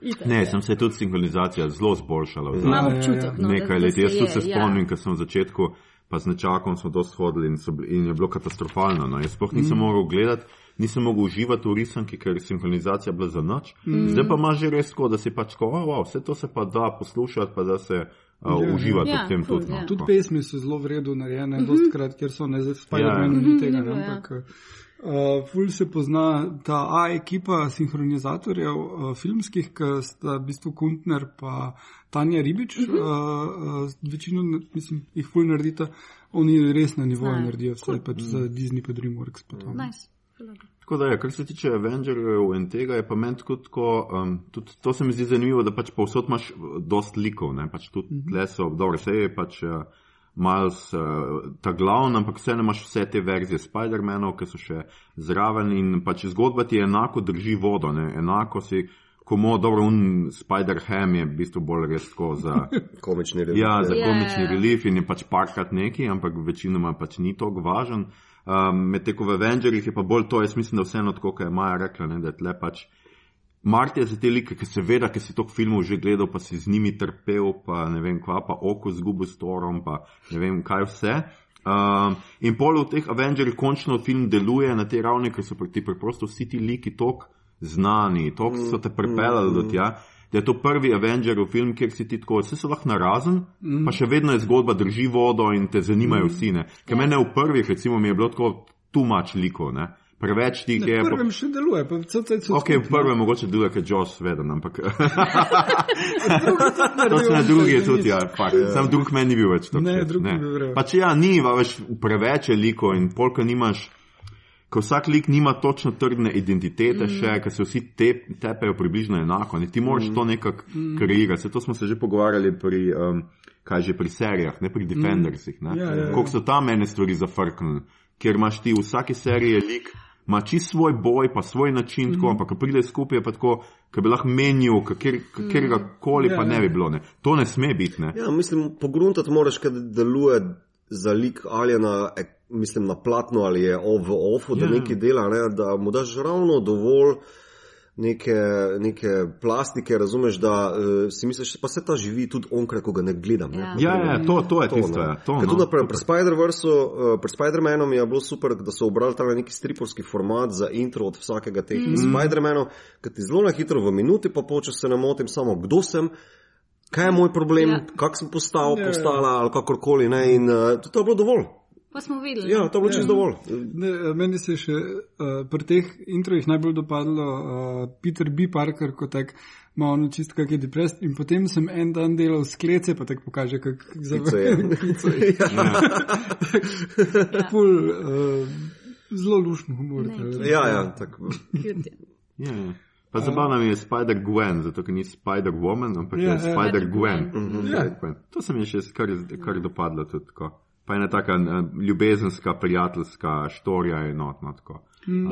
itak, Ne, ja. sem se tudi sinhronizacija zelo zboljšala. Imam Ja, ja, ja. občutek, no, nekaj let. se Jaz tudi je, se ja. spomnim, ker sem v začetku, pa z nečakom smo dosti hodili in, so, bili- in je bilo katastrofalno. No. Jaz sploh nisem mm. mogel gledati, nisem mogel uživati v risanki, ker je sinhronizacija bila za noč. Mm. Zdaj pa imaš že res tako, da si pač tako, oh, wow, vse to se pa da poslušati, pa da se uh, Ja, uživati ja. v tem Ja, cool, tudi. No. ja. Tudi Tako. pesmi so zelo v redu narejene, mm -hmm. dostkrat, ker so ne za Spider-Man Ja. ni tega, Mhm, ne, ja. ampak uh, ful se pozna ta A ekipa sinhronizatorjev uh, filmskih, ki sta v bistvu Kuntner pa Tanja Ribič, Mhm. uh, uh, večino, mislim, jih ful naredita, oni res na nivoju Znajo. naredijo, vse pač za Disney pa DreamWorks pa to. Nice. dobro. Tako da, je, kar se tiče Avengerjev in tega, je pa meni tako, tako um, tudi to se mi zdi zanimivo, da pač povsod imaš uh, dost likov, ne, pač tudi mm -hmm. tle so, dobro, vse je pač uh, Miles uh, ta glavna, ampak vse ne imaš vse te verzije Spider-Manov, ki so še zraven in pač zgodba ti enako drži vodo, ne, enako si, komo, dobro, un Spider-Ham je v bistvu bolj res tako za. Komični relief. Ja, za Ja, komični ja, ja. relief in je pač parkrat neki, ampak večinoma pač ni tako važen. Um, Medtem ko v Avengerjih je pa bolj to, jaz mislim, da vseeno tako, kot je Maja rekla, ne, da je tle pač. Mart je za te like, ki seveda, ki si toliko filmov že gledal, pa si z njimi trpel, pa ne vem kva, pa oko zgubil s torom, pa ne vem kaj vse. Um, in pol v teh Avengerjih končno film deluje na tej ravni, ker so ti preprosto vsi ti liki tok znani, tok so te pripeljali do tja. Da je to prvi Avengerov film, kjer si ti tako, vse so lahko narazen, mm. pa še vedno je zgodba, drži vodo in te zanimajo mm. vsi. Ne. Ker Ja. mene v prvih, recimo, mi je bilo tako tumač liko, ne. preveč tih je. V pa- prvem še deluje, pa vse te so. Ok, v prvem mogoče deluje kot Joss Veden, ampak to se na drugi je tudi, ja, fakt. Sam drug meni ni bil več tako. Ne, drug redu. Pač ja, ni, veš, preveč je liko in polka nimaš. Ko vsak lik nima točno trdne identitete, mm. še, ker se vsi te, tepejo približno enako, ne? ti moraš mm. to nekako mm. kreirati. Se to smo se že pogovarjali pri, um, kaj že pri serijah, ne pri Defendersih. Ne? Ja, ja, ja. Koliko so tam mene stvari zafrknili, ker imaš ti v vsaki seriji lik, ima čist svoj boj, pa svoj način, mm. tako, ampak ko pride skupaj, je pa tako, ki bi lahko menil, katerega koli Ja, pa ja. ne bi bilo. Ne? To ne sme biti. Ne? Ja, mislim, pogruntati moraš, kaj deluje za lik ali na, ek- mislim, na platnu ali je v offu, da Ja. nekaj dela, ne, da mu daš ravno dovolj neke, neke plastike, razumeš, da uh, si misliš, pa se ta živi tudi onkraj, ko ga ne gledam. Ne, Ja. Ja, ja, to, to je tisto. ne. Ja, to, Ker no. tudi naprej, pri Spider-Versu, uh, pri Spider-Manu je bilo super, da so obrali ta neki stripovski format za intro od vsakega teh mm. Spider-Manov, ki ti zelo na hitro v minuti, pa če se ne motim, samo kdo sem. Kaj je moj problem, Ja. ja. kak sem postal, ja, postala ali kakorkoli. Ne, in uh, to je bilo dovolj. Pa smo videli. Ja, to je bilo čisto dovolj. Ne, meni se je še uh, pri teh introjih najbolj dopadlo uh, Peter B. Parker, ko tak ima ono čist kak je deprest in potem sem en dan delal sklece, pa tako pokaže, kak je. zavem. Ja. Ful, uh, zelo lušno humor. Ne, ja, ja, tako. Ja, ja. Pa zabavno mi je Spider-Gwen, zato ker ni Spider-Woman, ampak Ja, je ja. Spider-Gwen. Spider-Gwen. Ja. Spider-Gwen. To se mi je še kar, kar dopadlo tudi tako. Pa ena taka eh, ljubezenska, prijateljska štorija je enotna. Tako.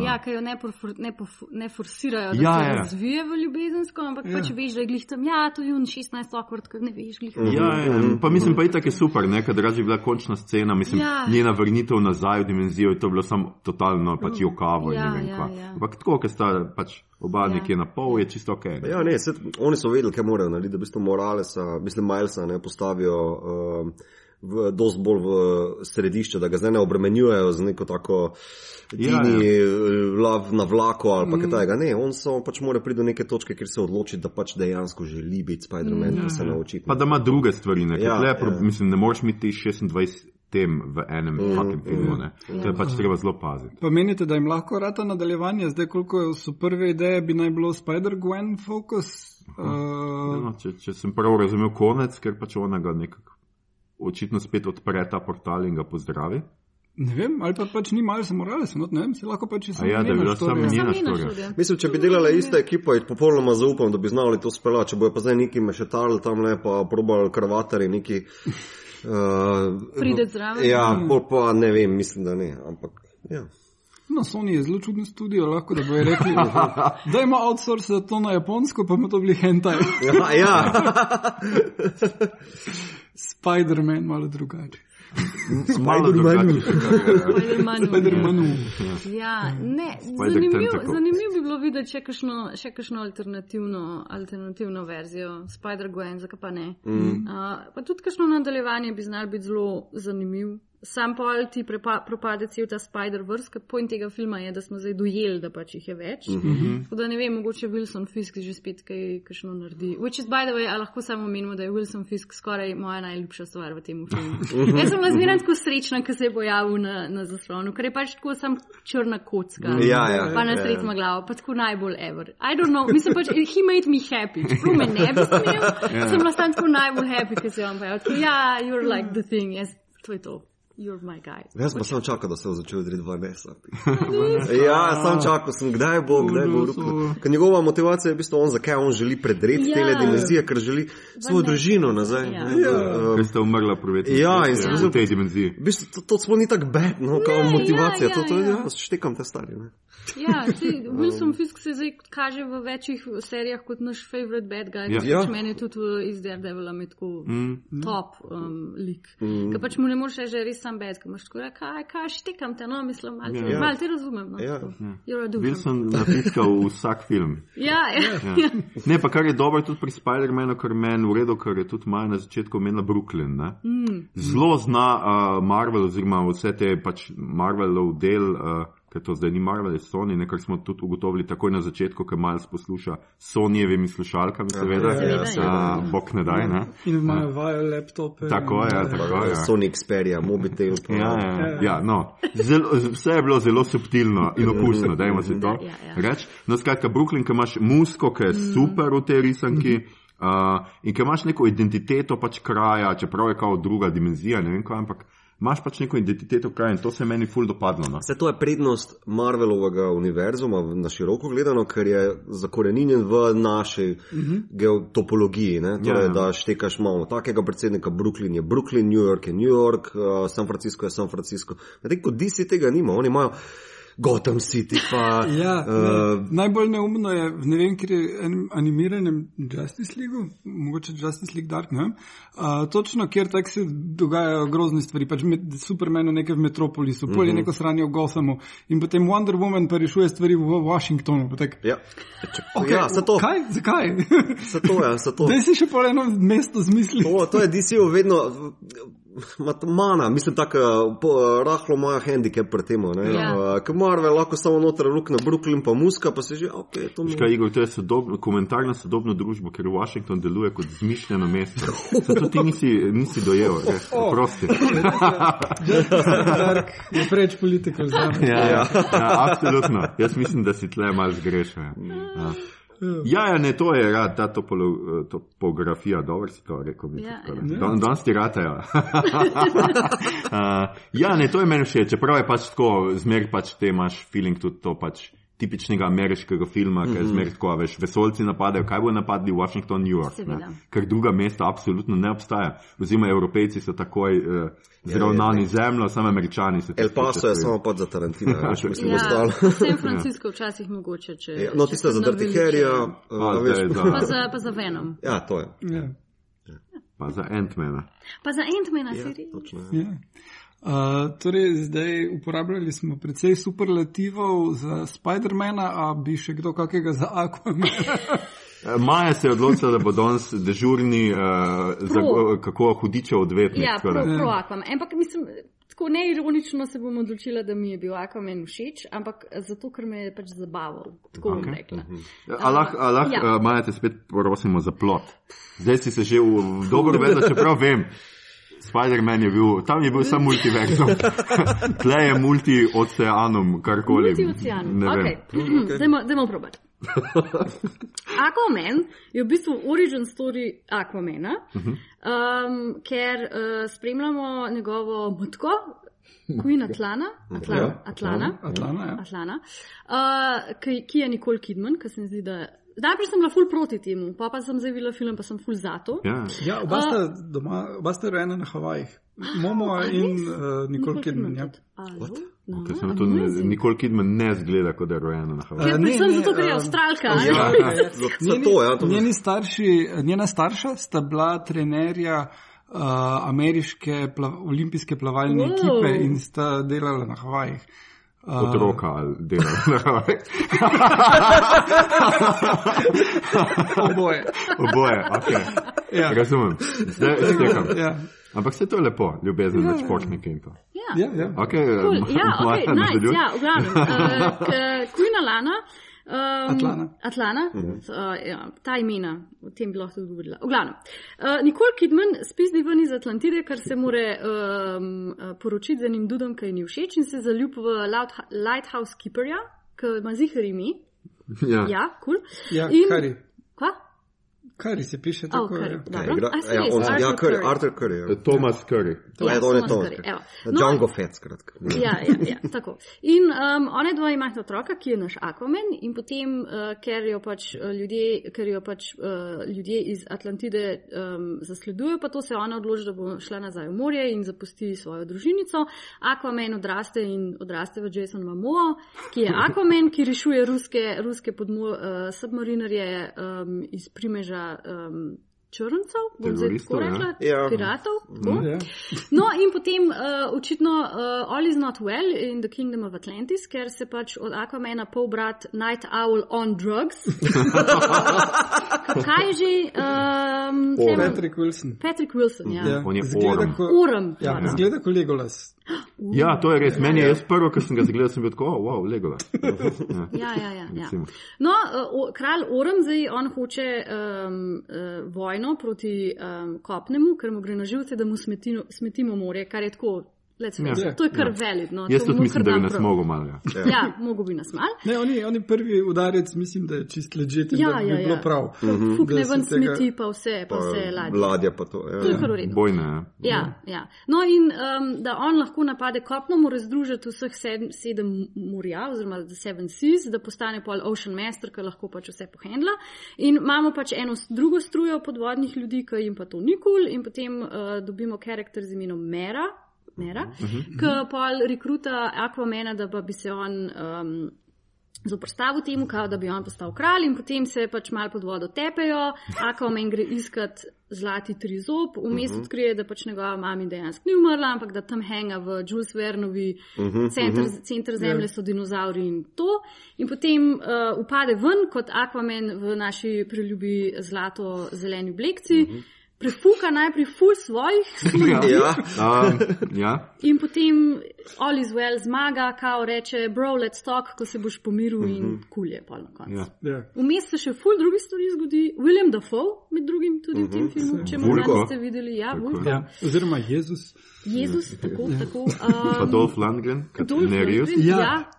Ja, ki jo ne, porfor, ne, pofu, ne forsirajo, da Ja, ja, se ja. razvije v ljubezensko, ampak Ja. ja. pač veš, da je glih tam, ja, to je un 16 okvart, ker ne veš, glih. Ja, ja, pa mislim pa itak je super, ne, kad je bila končna scena, mislim, Ja. njena vrnitev nazaj v dimenzijo, je to bilo samo totalno pač jokavo Ja, in ne vem ja, kva. ja. Ampak tako, ker sta pač oba Ja. nekje na pol, je čisto ok. ne. Ja, ne, set, oni so vedeli, kaj morajo narediti, da v bistvu Moralesa, mislim, Milesa ne postavijo uh, v, dost bolj v središče, da ga zdaj ne obremenjujejo z neko tako Ja, tini ja, lav na vlaku ali pa kaj takega. Ne, on samo pač mora priti do neke točke, kjer se odloči, da pač dejansko želi biti Spider-Man, mm, pa se naučiti. Pa da ima druge stvari, ne, Ja, ja, le, ja. ja. mislim, ne moreš imeti 26 tem v enem mm, fucking filmu, ne. To je Ja. pač treba zelo paziti. Pa menite, da jim lahko rata nadaljevanje, zdaj koliko so prve ideje, bi naj bilo Spider-Gwen fokus? Uh, No, če, če sem prav razumel konec, ker pač ona ga nekako očitno spet odpre ta portal in ga pozdravi. ne vem, ali pa pač ni malo morale, sem ne vem, se lahko pač A ja, da bi bila samo njena štorija. Mislim, če bi delala ista ekipa, jih popolnoma zaupam, da bi znali to speljati. Če bojo pa zdaj neki mešetali tam le, pa probali krvatari neki. Uh, Pride zraven. Ja, bolj pa ne vem, mislim, da ne. Ampak, ja. No, Sony je zelo čuden studio, lahko da bojo rekli, da ima outsource to na japonsko, pa ima to bili hentai. Ja, ja. Spider-Man malo drugače. Spider-Manu. Spider-Manu. Ja, ne, Spider zanimiv, bi bilo videti še kakšno, še kakšno alternativno, alternativno verzijo Spider-Gwen, zakaj pa ne. Mm. Uh, pa tudi kakšno nadaljevanje bi znal biti zelo zanimiv. Sam pol ti prepa, propade cel ta Spider-Verse, ker point tega filma je, da smo zdaj dojeli, da pač jih je več. Mm -hmm. Tako da ne vem, mogoče Wilson Fisk že spet kaj kakšno naredi. Which is by the way, a lahko samo menimo, da je Wilson Fisk skoraj moja najljubša stvar v tem filmu. Jaz sem bila zmeraj tako srečna, ko se je pojavil na, na zaslonu, ker je pač tako sam črna kocka. Ja, ja, pa na ja, srednjo ja. glavo, pa tako najbolj ever. I don't know, mislim pač, he made me happy. Čeprav me ne bi smel, sem bila sam tako najbolj happy, ker se je. Tako, ja, you're like the thing, jaz, to je to. You're my guy. Jaz pa sem čakal, da se bo začel odriti 12. ja, sem čakal, sem, kdaj bo, kdaj bo ruknil. Ker njegova motivacija je v bistvu on, zakaj on želi predreti Ja. ja. te dimenzije, ker želi svojo družino nazaj. Ja. ne, Ja. um, Ker ste umrla prvi Ja, in sem v zelo- tej dimenziji. V bistvu to, to sploh ni tako bed, no, kao Ne, motivacija. ja, to, to, ja, ja, ja. ja. štekam te stari. Ne. Ja, sej, Wilson Fisk se zdaj kaže v večjih serijah kot naš favorite bad guy. Ja. Ja. Ja. Meni je tudi v- iz Daredevila med tako Mm. top um, lik. Mm. Mm. Ker pač mu ne moreš reči, da je res sam bad, ker imaš tako, ja, kaj, kaj, štekam te, no, mislim, malo te, Ja. mal te razumem. No, Ja. dude. Wilson natiska v vsak film. Ja, ja, ja. Ne, pa kar je dobro tudi pri Spider-Manu, ker meni v redu, ker je tudi Maja na začetku omenila Brooklyn. Ne? Mm. Zelo zna uh, Marvel, oziroma vse te pač Marvelov del uh, ker to zdaj ni Marvel, je Sony, nekaj smo tudi ugotovili takoj na začetku, ker Miles posluša Sonyjevimi slušalkami, seveda, Seveda, ja. a, bog ne daj, ne. In imajo vajo laptope. Tako je, tako je. Sony Xperia, Mobitel. Ja, ja, ja, no. zelo, vse je bilo zelo subtilno in okusno, dajmo si to Ja, ja. reči. No, skratka, Brooklyn, ki imaš musko, ki je super v tej risanki. Uh, in ki imaš neko identiteto pač kraja, čeprav je kao druga dimenzija, ne vem kaj, ampak imaš pač neko identiteto kraja in to se je meni ful dopadlo. No. Vse to je prednost Marvelovega univerzuma na široko gledano, ker je zakorenjen v naši uh -huh. geotopologiji. Ne? Torej, Ja, ja. da štekaš malo takega predsednika, Brooklyn je Brooklyn, New York je New York, uh, San Francisco je San Francisco. Medtem ko DC tega nima, oni imajo Gotham City, pa Ja, uh, ne, najbolj neumno je, ne vem, ker je enem animiranem Justice League, mogoče Justice League Dark, ne vem, uh, točno kjer tak se dogajajo grozne stvari, pač med, Supermanu nekaj v Metropolisu, pol je neko sranje v Gothamu in potem Wonder Woman pa rešuje stvari v Washingtonu. Tak, ja. Če, okay, ja, to, Kaj? Zakaj? se to, ja, se to. Daj si še pol eno mesto zmisliti. To, to je DC-ov vedno ma- mana, mislim, tako eh, eh, rahlo ima handicap pri tem. Ja. Ker Marvel lahko samo noter luk na Brooklyn, pa muska, pa se že, ok, to mi Škaj, Igor, to je sodobno, komentar na sodobno družbo, ker Washington deluje kot zmišljeno mesto. Zato ti nisi, nisi dojel, res, prosti. League Dark je preveč politikal za me. Ja, ja, ja, absolutno. Jaz mislim, da si tle malo zgrešil. Ja. Ja. Ja, ja, ne, to je ja, ta topolo, topografija, dobro si to rekel. mi Ja, ja. Don, danes ti ratajo. uh, ja, ne, to je meni všeč, čeprav je pač tako, zmer pač te imaš feeling tudi to pač tipičnega ameriškega filma, ker je zmer tako, a veš, vesolci napadajo, kaj bo napadli Washington, New York, ker druga mesta absolutno ne obstaja. Oziroma, evropejci so takoj uh, zravnani zemljo, samo američani so El Paso ki je se- samo pod za Tarantina, veš, mislim, Ja, ostalo. San Francisco včasih mogoče, če. Ja, no, tiste se za Dirty naveličajo. Harryja, A, uh, veš, zdaj za- Pa za, pa za Venom. ja, to je. Ja. Pa za Ant-Mana. Pa za Ant-Mana Ja, seriji. točno, ja. Uh, torej, zdaj uporabljali smo precej superlativov za Spidermana, a bi še kdo kakega za Aquamana? Eh, Maja se je odločila, da bo danes dežurni, uh, za, Pro. kako hudičev odvetnik. Ja, tako pro, pro Aquaman. Ampak mislim, tako neironično se bom odločila, da mi je bil Aquaman všeč, ampak zato, ker me je pač zabaval. Tako bom rekla. A lahko, a lahko Ja. ja. Maja te spet prosimo za plot. Zdaj si se že v, v dobro vedela, čeprav vem. Spider-Man je bil, tam je bil samo multiverzum. Tle je multi-oceanom, karkoli. Multi-ocean. Ne vem. Okay. Dajmo, dajmo probati. Aquaman je v bistvu origin story Aquamana, um, ker uh, spremljamo njegovo matko, Queen Atlana, Atlana, Ja, Atlana, Atlana, ja. Atlana uh, ki, ki je Nicole Kidman, ki se mi zdi, da. Najprej sem bila ful proti temu, pa, pa sem zdaj videla film, pa sem ful zato. Ja. Ja, oba sta, doma, oba sta rojena na Havajih. Momo a in uh, Nicole Kidman. Ja. No, Ker se mi to Nikol Kidman ne zgleda, kot da je rojena na Havaju. Eh, ne, Predvsem ne, zato, ker je um, avstralka. Ja, ne? ja, zato, ja, to njeni starši, njena starša sta bila trenerja uh, ameriške pla, olimpijske plavalne wow. ekipe in sta delala na Havajih. Otroka ali dela oboje. Oboje, ok. Ja. Razumem. Zdaj stekam. Ja. Ampak vse to je lepo, ljubezen med športniki in to. Ja. Ja, ja. Okay, Cool. Ja, ok, Maja, nice, ja, v glavnem. Uh, k- Queen Alana. Um, Atlana. Atlana, uh, ja, ta imena, o tem bi lahko tudi govorila. V glavnem. Uh, Nicole Kidman spizdi ven iz Atlantide, ker se more um, uh, poročiti z enim dudom, ki ji ni všeč in se zaljub v Lighthouse Keeperja, ki ima zihar ime. Ja. Ja, kul. Ja, In- Kari. Kva? Kari se piše Oh, tako. Curry. ja. Ja, igra, ja, on, ja, Arthur Curry, Curry. Arthur Curry. Ja. Thomas Curry. Ja, to je Thomas to. Curry, evo. No, Django Fett, skratka. Ja, ja, ja, tako. In um, one dva imata otroka, ki je naš Aquaman, in potem, uh, ker jo pač uh, ljudje, ker jo pač, uh, ljudje iz Atlantide um, zasledujejo, pa to se ona odloči, da bo šla nazaj v morje in zapusti svojo družinico. Aquaman odraste in odraste v Jason Momoa, ki je Aquaman, ki rešuje ruske, ruske podmo, uh, submarinarje um, iz primeža. Um, Črncev, bom zdaj tako ja. rekla, Ja. piratov. tako. Ja. No, in potem uh, očitno uh, All is not well in the Kingdom of Atlantis, ker se pač od Aquamana pol brat Night Owl on drugs. Kaj je že? Um, Patrick Wilson. Patrick Wilson, ja. Ja. On je Zgleda ko- Orem. Ja, pardon. zgleda kot Legolas. Ja, to je res. Meni je jaz prvo, ko sem ga zagledal, sem bil tako, oh, wow, legova. Ja, ja, ja, ja. Recimo. No, o- kralj Orem zdaj on hoče um, vojno proti um, kopnemu, ker mu gre na živce, da mu smetino, smetimo morje, kar je tako, Ja. it, to je kar Ja. valid. No, Jaz to tudi mislim, da bi nas mogel malo. Ja. Ja, mogo bi nas mal. Ne, oni, oni prvi udarec, mislim, da je čist ležite, Ja, da bi ja, bilo ja. prav. Fukne Da se ven tega- smeti, pa vse, pa vse ladje. Ladja pa to. Ja, To je ja. kar v redu. Bojne. Ja. Ja, ja. No, in um, da on lahko napade kopno, mora združiti vseh sedem, sedem morja, oziroma The Seven Seas, da postane pol Ocean Master, ki lahko pač vse pohendla. In imamo pač eno drugo strujo podvodnih ljudi, ki jim pa to ni kul, cool, in potem uh, dobimo karakter z imenom Mera. Mera, ki pol rekruta Aquamena, da pa bi se on um, zoprstavil temu, kao, da bi on postal kralj, in potem se pač malo pod vodo tepejo, Aquaman gre iskat zlati trizob, vmes odkrije, da pač njegova mama dejansko ni umrla, ampak da tam henga v Jules Vernovi center, center zemlje so dinozauri in to. In potem uh, upade ven kot Aquaman v naši preljubi zlato-zeleni oblekci. Prefuka najprej ful svojih ljudi, Ja. Um, ja. In potem All is well zmaga, kao reče, bro, let's talk, ko se boš pomiril in kulje pol na koncu. Ja. Ja. Vmes se še ful drugih stvari zgodi. William Dafoe, med drugim tudi v tem filmu, če morda niste videli, ja, Tako. Vulko. Ja. Oziroma Jezus. Jezus, tako, tako. Pa Um, Dolph Lundgren, Dolph Nerius. Lundgren, Ja. ja.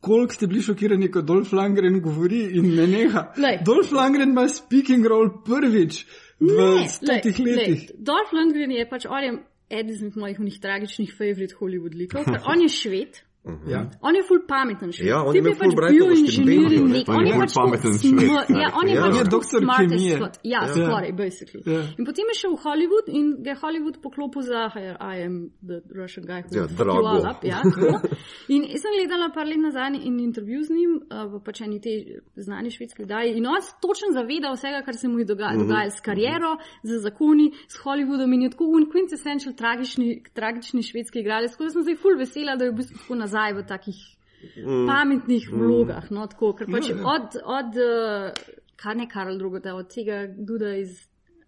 Koliko ste bili šokirani, ko Dolph Lundgren govori in ne neha? Lej. Dolph Lundgren ima speaking role prvič v stotih lej, lej, letih. Dolph Lundgren je pač on je eden izmed mojih unih tragičnih favorit Hollywood likov, ker on je šved. Ja. On je ful pameten šved. Ja, on je pač Fulbrightovo bioinženir štipendijo, in ne. nek. On je pač pameten sm- Ja, on je Ja. pač tako doktor kemije. Ja, Ja. skoraj, basically. Ja. In potem je šel v Hollywood in ga je Hollywood poklopil za I am the Russian guy who Ja, fuck you drago. all up. Ja, in sem gledala par let nazaj in intervju z njim uh, v pač eni te znani švedski vdaji in on se točno zaveda vsega, kar se mu je doga Mhm. dogajalo s kariero, z zakoni, s Hollywoodom in je tako un quintessential tragični, tragični švedski igralec. Tako da sem zdaj ful vesela, da je v bistvu tako nazaj v takih Mm. pametnih vlogah. No, tako, ker pač Ja, ja. od, od uh, kar ne Karl II, od tega Duda iz.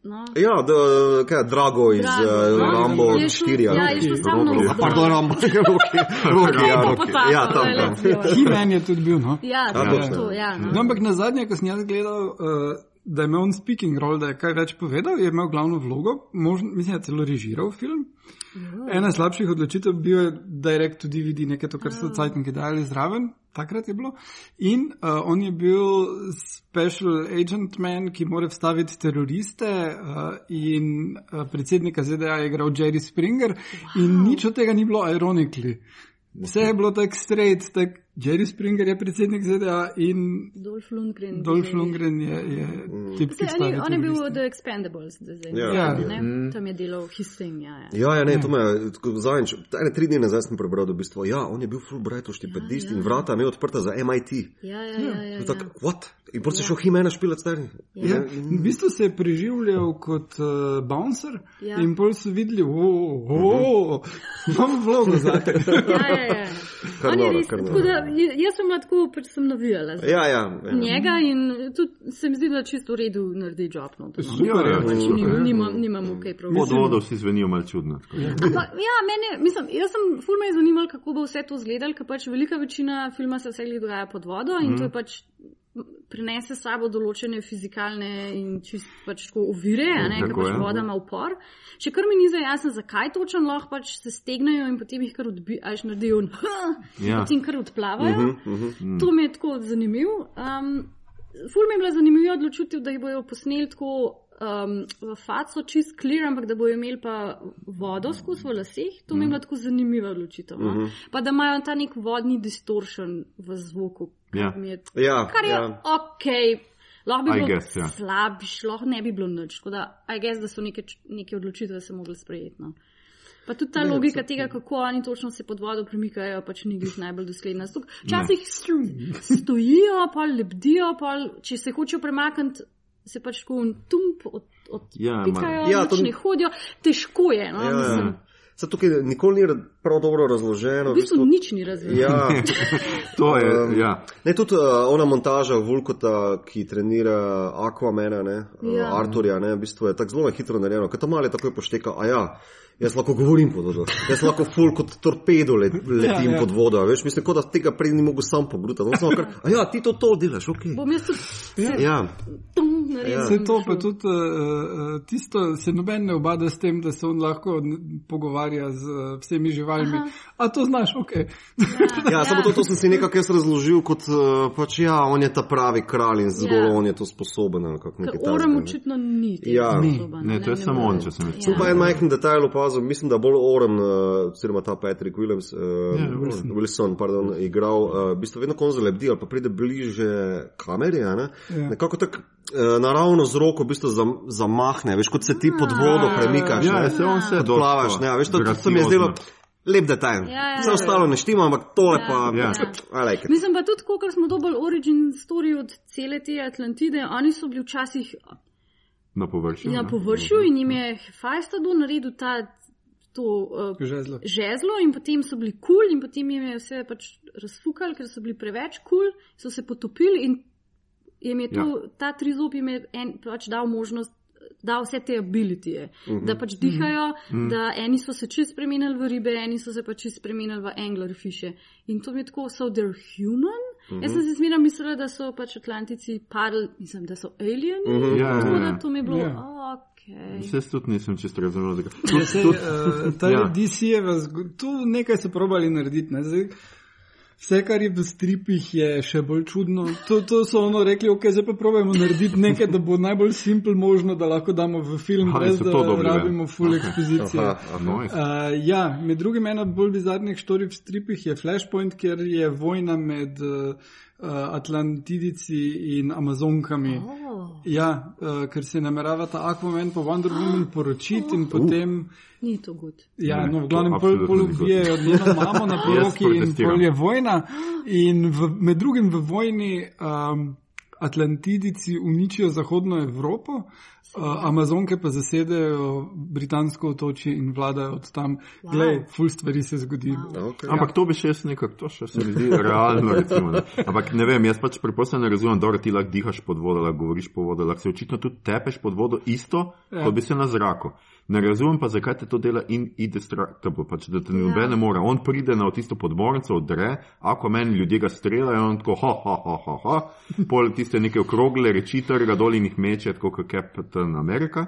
No, Ja, da, kaj, je, Drago iz Drago, uh, no. Rambo Je šel- 4. ali ja, je šel samo na Ah, Pardon, Rambo, Roki, Roki, ja, potapal, Ja, tam, tam. honest. He-Man je tudi bil, no. Ja, Ja, to, ja, no. No, ampak na zadnje, ko sem jaz gledal, uh, da je imel on speaking role, da je kaj več povedal, je imel glavno vlogo, možno, mislim, da je celo režiral film. Ena slabših odločitev bil je direct to DVD, nekaj to, kar so cajtniki dali zraven, takrat je bilo. In uh, on je bil special agent man, ki more vstaviti teroriste uh, in uh, predsednika ZDA je igral Jerry Springer wow. in nič od tega ni bilo ironically. Vse je bilo tako straight, tak Jerry Springer je predsednik ZDA in Dolph Lundgren. Dolph Lundgren je, je tip, ki Zdaj, on, je, on je bil The Expendables, zdaj, Ja. Ja. ne? tam je delal his thing. Ja, ja. Ja, ja, ne, to me je tako zadnjič, ene tri dni nazaj sem prebral, da v bistvu, ja, on je bil Fulbrightov štipendist Ja, ja. in vrata imel odprta za MIT. Ja, ja, ja, ja, To je tako, ja. what? In potem se šel Himena špilat stari. Ja, v bistvu se je preživljal kot uh, bouncer Ja. in pol so videli, oh, imam vlogo za te. Ja, ja, ja. Kar On je noro, res, tako da, jaz sem tako, pač sem navijala za Ja, ja. ja. njega in tudi se mi zdi, da čisto v redu naredi job. No. Super, ja, pač ja. nimam, nimamo kaj prav. Pod vodo vsi zvenijo malo čudno. Ampak, ja, mene, mislim, jaz sem ful me je zanimalo, kako bo vse to izgledalo, ker pač velika večina filma se vse dogaja pod vodo in mm. to je pač m, prinese s sabo določene fizikalne in čist pač tako ovire, a ne, ker pač voda ima upor. Še kar mi ni zdaj jasno, zakaj točno lahko pač se stegnejo in potem jih kar odbijaš, naredijo in Ja. potem kar odplavajo. Mhm, mhm. To mi je tako zanimivo. Um, ful mi je bila zanimiva odločitev, da jih bojo posneli tako um, v faco čist clear, ampak da bojo imeli pa vodo skozi v laseh. To mi je bila tako zanimiva odločitev. No? Pa da imajo ta nek vodni distortion v zvoku. Ja. je- Ja, Kar je ja. ok. Lahko bi I bilo guess, ja. slabš, lahko ne bi bilo nič. Tako da, I guess, da so neke, neke odločitve se mogli sprejeti. No. Pa tudi ta logika tega, kako oni točno se pod vodo premikajo, pač ni glih najbolj dosledna. Včasih st- stojijo, pa lebdijo, pa če se hočejo premakniti, se pač tako tump od, Ja, odpikajo, ma- ja, ja, to- ne hodijo. Težko je. No? Ja, Mislim, ja. Se tukaj nikoli ni ra- prav dobro razloženo. V bistvu nič ni razumel. Ja, To je, Um, ja. ne, tudi uh, ona montaža Vulkota, ki trenira Aquamena, ne, ja. Ja. Arturja, ne, v bistvu je tako zelo hitro narejeno, ker to malo takoj pošteka, a ja. Jaz lahko govorim pod vodo, jaz lahko ful kot torpedo let, letim ja, Ja, ja. ja. pod vodo, a veš, mislim, kot da tega prej ni mogel sam pogrutati. No, samo kar, a ja, ti to, to delaš, ok. Bom jaz tudi Ja, tum naredil. Ja. Vse to, pa tudi uh, tisto, se noben ne obada s tem, da se on lahko pogovarja z uh, vsemi živalmi. Aha. A to znaš, ok. ja samo to, to sem si nekako jaz razložil kot, uh, pač ja, on je ta pravi kralj in zgolj Ja. on je to sposoben. Orem ne. očitno ni Ja. Ni. sposoben, Ne, to je samo on, če sem jaz Tu pa en majhen detajl opazil, mislim, da bolj Oren, uh, oziroma ta Patrick Williams, uh, Ja, Wilson, Wilson pardon, igral, uh, v bistvu vedno konzo lebdi ali pa pride bliže kameri, a ne? Ja. nekako tako uh, naravno z roko v bistvu zam, zamahne, veš, kot se ti pod vodo premikaš, Ja, ne? se on se Kot plavaš, ne, veš, to, to se mi je zdelo lep detajl. Ja, ja, Vse ja. ostalo ne štima, ampak tole Ja, pa, ja. I like it. Mislim pa tudi, ko smo dobili origin story od cele te Atlantide, oni so bili včasih Na površju. na ne. površju in jim je Hefajstadu naredil ta, to uh, Žezlo. žezlo in potem so bili kul cool, in potem jim je vse pač razfukali, ker so bili preveč kul, cool, so se potopili in jim je to, ja. ta trizob jim je en, pač dal možnost. Da, vse te abilitije, uh -huh. da pač dihajo, uh -huh. da eni so se čist spremenili v ribe, eni so se pač čist spremenili v anglerfiše. In to mi je tako, so they're human. Uh -huh. Jaz sem si zmeraj mislila, da so pač Atlantici padli, mislim, da so alieni. Uh -huh. Ja, Tako ja, da ja. to mi je bilo, Ja. yeah. ok. Vse tudi nisem čisto razumel. zakaj. Ja, sej, uh, ta Ja. DC-jeva, zgo- tu nekaj so probali narediti. Ne? Zdaj, vse, kar je v stripih, je še bolj čudno. To, to so ono rekli, ok, zdaj pa probajmo narediti nekaj, da bo najbolj simpel možno, da lahko damo v film, Aha, brez da ne? rabimo full ekspozicije. Nice. Uh, ja, med drugim ena bolj bizarnih štorij v stripih je Flashpoint, kjer je vojna med uh, Atlantidici in Amazonkami. Oh, Ja, uh, ker se namerava ta Aquaman pa Wonder Woman poročiti in potem. ni to good. Ja, no, v glavnem pol, pol ubijajo njeno mamo na poroki in pol je vojna. In v, med drugim v vojni um, Atlantidici uničijo zahodno Evropo, uh, Amazonke pa zasedejo britansko otočje in vladajo od tam. Wow. Glej, ful stvari se zgodi. Wow. Okay. Ampak to bi še jaz nekako, to še se mi zdi realno. Recimo, ne. Ampak ne vem, jaz pač preprosto ne razumem, da ti lahko dihaš pod vodo, lahko govoriš pod vodo, lahko se očitno tudi tepeš pod vodo isto, Ja. kot bi se na zraku. Ne razumem pa, zakaj te to dela in indestructible, pač, da te noben ne more. On pride na tisto podmornico, odre, ako meni ljudje ga streljajo, on tako, ha, ha, ha, ha, ha. pol tiste neke okrogle reči, trga dol in jih meče, tako kot Captain America.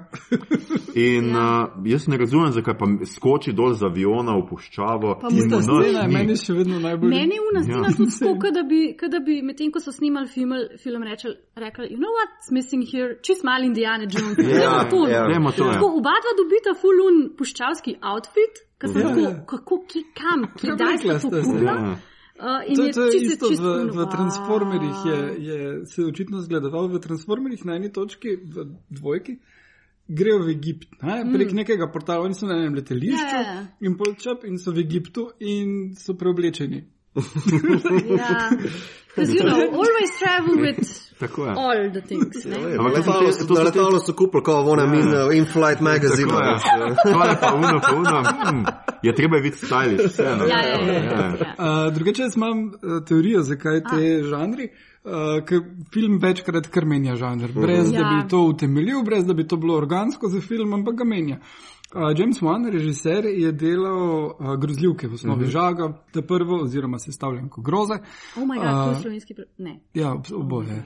In ja. uh, jaz ne razumem, zakaj pa skoči dol z aviona v puščavo. In Tista scena je ni. meni še vedno najbolj. Meni je una scena Ja. tudi tako, kot da bi, kot da bi medtem, ko so snimali film, film rekli, rekli, you know what's missing here, čist mal Indiana Jones. Ja, Dajmo to. ja. To, ja. Tako oba dva dobita fulun puščavski outfit, ki sem Ja. tako, kako, ki, kam, kdaj rekla sta to zdaj? kupila. Ja. Uh, in To, je to je čisto, isto čisto v, v. Transformerjih, je, je se očitno zgledoval v Transformerjih na eni točki, v dvojki. Grejo v Egipt, ne? prek mm. nekega portala, oni so na enem letališču Ja, ja. in polčap in so v Egiptu in so preoblečeni. Ja. Because you know, always travel with Tako je. all the things. Ampak letalo so- letalo so kupili, kot ona min uh, in-flight magazine. Tako eh. To je pa uno, pa uno. Hmm. Je treba biti stylish, vseeno. Ja, ja, ja, ja, ja. Uh, drugače jaz imam uh, teorijo, zakaj te žanri. Uh, ker film večkrat kar menja žanr, brez ja. da bi Ja. to utemeljil, brez da bi to bilo organsko za film, ampak ga menja. Uh, James Wan, režiser, je delal uh, grozljivke v osnovi uh -huh. žaga, ta prvo, oziroma sestavljanko groze. Oh my god, to je Uh, slovenski. Ne. Ja, ob- oboje.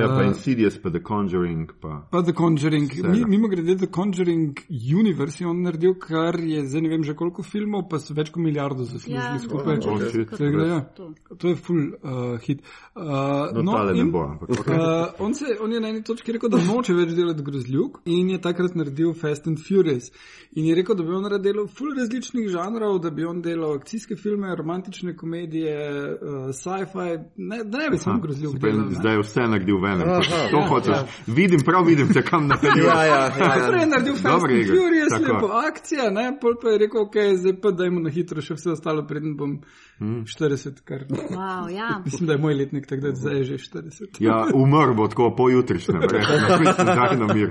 Ja, pa Uh, Insidious, pa The Conjuring, pa. Pa The Conjuring, Mi, mimo grede The Conjuring Universe je on naredil, kar je zdaj ne vem že koliko filmov, pa so več kot milijardo zaslužili Ja, skupaj. Oh, shit. Tako da, ja, To. to je full uh, hit. Uh, No, ne in, bo, ampak Uh, on, se, on je na eni točki rekel, da noče več delati grozljivk in je takrat naredil Fast and Furious. In je rekel, da bi on rad delal full različnih žanrov, da bi on delal akcijske filme, romantične komedije, uh, sci-fi, ne, da ne bi samo grozljivk Zdaj, delal. zdaj je vse naredil v enem. To Ja, hočeš. ja. Vidim, prav vidim, te kam napeljuješ. Ja, ja, ja, Prej je ja. naredil Fast and Furious, lepo akcija, ne, pol pa je rekel, ok, zdaj pa dajmo na hitro še vse ostalo, preden bom 40, kar. Wow, ja. Mislim, da je moj letnik takrat, zdaj je že 40. Ja, umrl bo tako pojutrišnjem, zdaj na mir.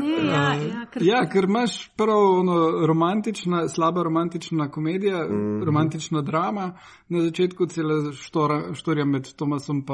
Ne, ja, ja, ker Ja, ker imaš prav ono, romantična, slaba romantična komedija, mm. romantična drama, na začetku cela štora, štorija med Tomasom in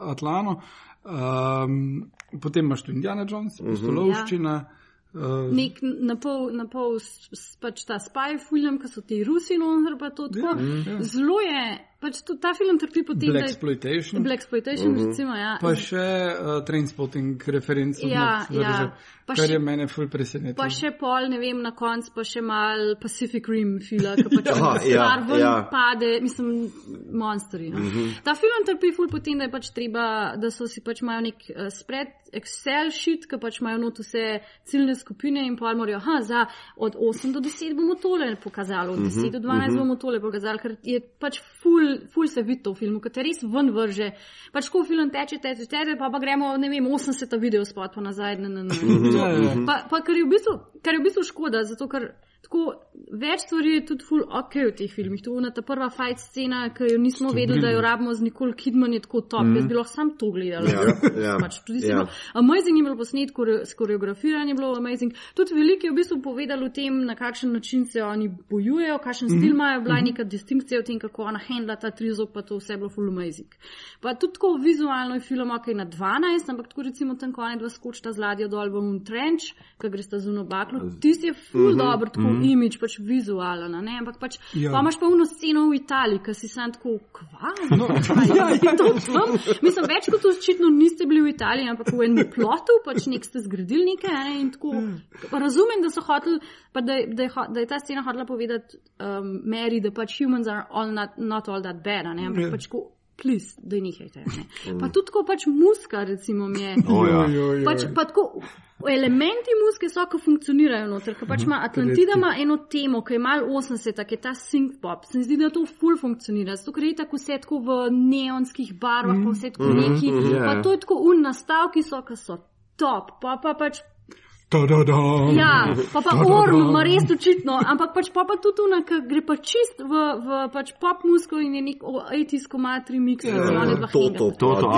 Atlano, um, potem imaš tu Indiana Jones, postolovščina. Ja. Uh, nek na pol, na pol s, s, pač ta spy film, ki so ti Rusi noter, pa to tako. ja. Zelo je, pač to, ta film trpi po tem, da Black je Exploitation. Black Exploitation, recimo, ja. Pa še uh, Trainspotting referenco. Ja, ja. Pa Kar še- je mene ful presenetilo. Pa še pol, ne vem, na koncu pa še mal Pacific Rim fila, ki pač Aha, ja, ven ja. pade, mislim, monsteri. No. Mhm. Ta film trpi ful potem, da je pač treba, da so si pač imajo nek uh, spread Excel sheet, ki pač imajo not vse ciljne skupine in pol morajo, ha, za od 8 do 10 bomo tole pokazali, od 10 do 12 bomo tole pokazali, ker je pač ful, ful se vidi to v filmu, ker te res ven vrže. Pač ko film teče, teče, teče, pa pa gremo, ne vem, 80 video spot pa nazaj. Na, na, na. Ja, ja. Pa, pa kar, je v bistvu, kar je v bistvu škoda, zato ker tako, več stvari je tudi full ok v teh filmih. Tu na ta prva fight scena, ki jo nismo vedeli, da jo rabimo z Nicole Kidman, je tako top. Mm. Jaz bi lahko sam to gledala. Ja, ja, pač, tudi ja. ja. Amazing je bilo posnet, kore- skoreografiran je bilo amazing. Tudi veliko je v bistvu povedalo o tem, na kakšen način se oni bojujejo, kakšen mm stil imajo, bila je neka distinkcija o tem, kako ona handla ta trizok, pa to vse je bilo full amazing. Pa tudi tako vizualno je film ok na 12, ampak tako recimo tam, ko oni dva skočita z ladjo dol v trenč, ki gresta z uno baklo, tisti je full mm -hmm. dober, tako mm -hmm. imič, pač vizualen, ne, ampak pač, Ja. ja. pa imaš pa uno sceno v Italiji, ki si sam tako, kva, no, ja, ja, to tam. Mislim, več kot očitno niste bili v Italiji, ampak v enem plotu, pač nek ste zgradili nekaj, ne, in tako. Pa razumem, da so hoteli, pa da, da, je, da je ta scena hotela povedati um, Mary, da pač humans are all not, not all that bad, ne, ampak Ja. pač tako, plis, da je nehajte, a ne. Pa tudi tako pač muska, recimo, mi je. O, ja. Pač, pa tako, elementi muske so, ki funkcionirajo noter, ker pač ima Atlantida ima eno temo, ki je mal 80, ki je ta synth pop. Se mi zdi, da to full funkcionira, zato ker je tako vse tako v neonskih barvah, pa vse tako neki. Ja. Pa to je tako un nastavki so, ki so top, pa pa pač. Ta-da-da. Ja, pa pa orm, ima res očitno, ampak pač pa, pa tudi ona, ki gre pa čist v, v pač pop musko in je nek 80-sko matri mix, dva To, to, To, to,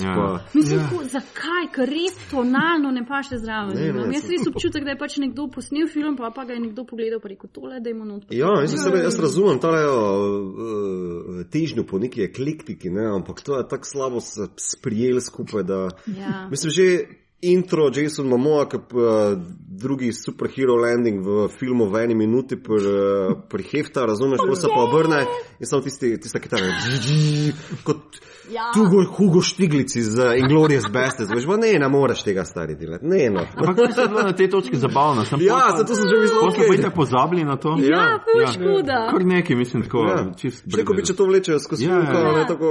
Ja. pa. Mislim, Ja. ja. zakaj, ker res tonalno ne paše zraven. Ne, ne, Imam jaz sem- res občutek, da je pač nekdo posnel film, pa, pa ga je nekdo pogledal, pa rekel tole, da je monot. Ja, jaz, ja, jaz razumem ta uh, težnjo po neki eklektiki, ne, ampak to je tako slabo se sprijeli skupaj, da Ja. mislim že. Intro Jason Momoa, ki uh, drugi superhero landing v filmu v eni minuti pri, uh, pri Hefta, razumeš, ko se pa obrne in samo tisti, tista kitara, kot Ja. Hugo, Hugo Štiglic iz uh, Inglorious Bastards, veš, pa ne, ne moreš tega stari delati, ne, no. Ampak to je bilo na tej točki zabavno. Sem Ja, pol pa- zato sem že mislil, okej. pa itak pozabili na to. Ja, ful škoda. Kar nekaj, mislim, tako. Ja. čist Še ko bi če to vlečejo skozi Ja, filmko, ja. ne tako?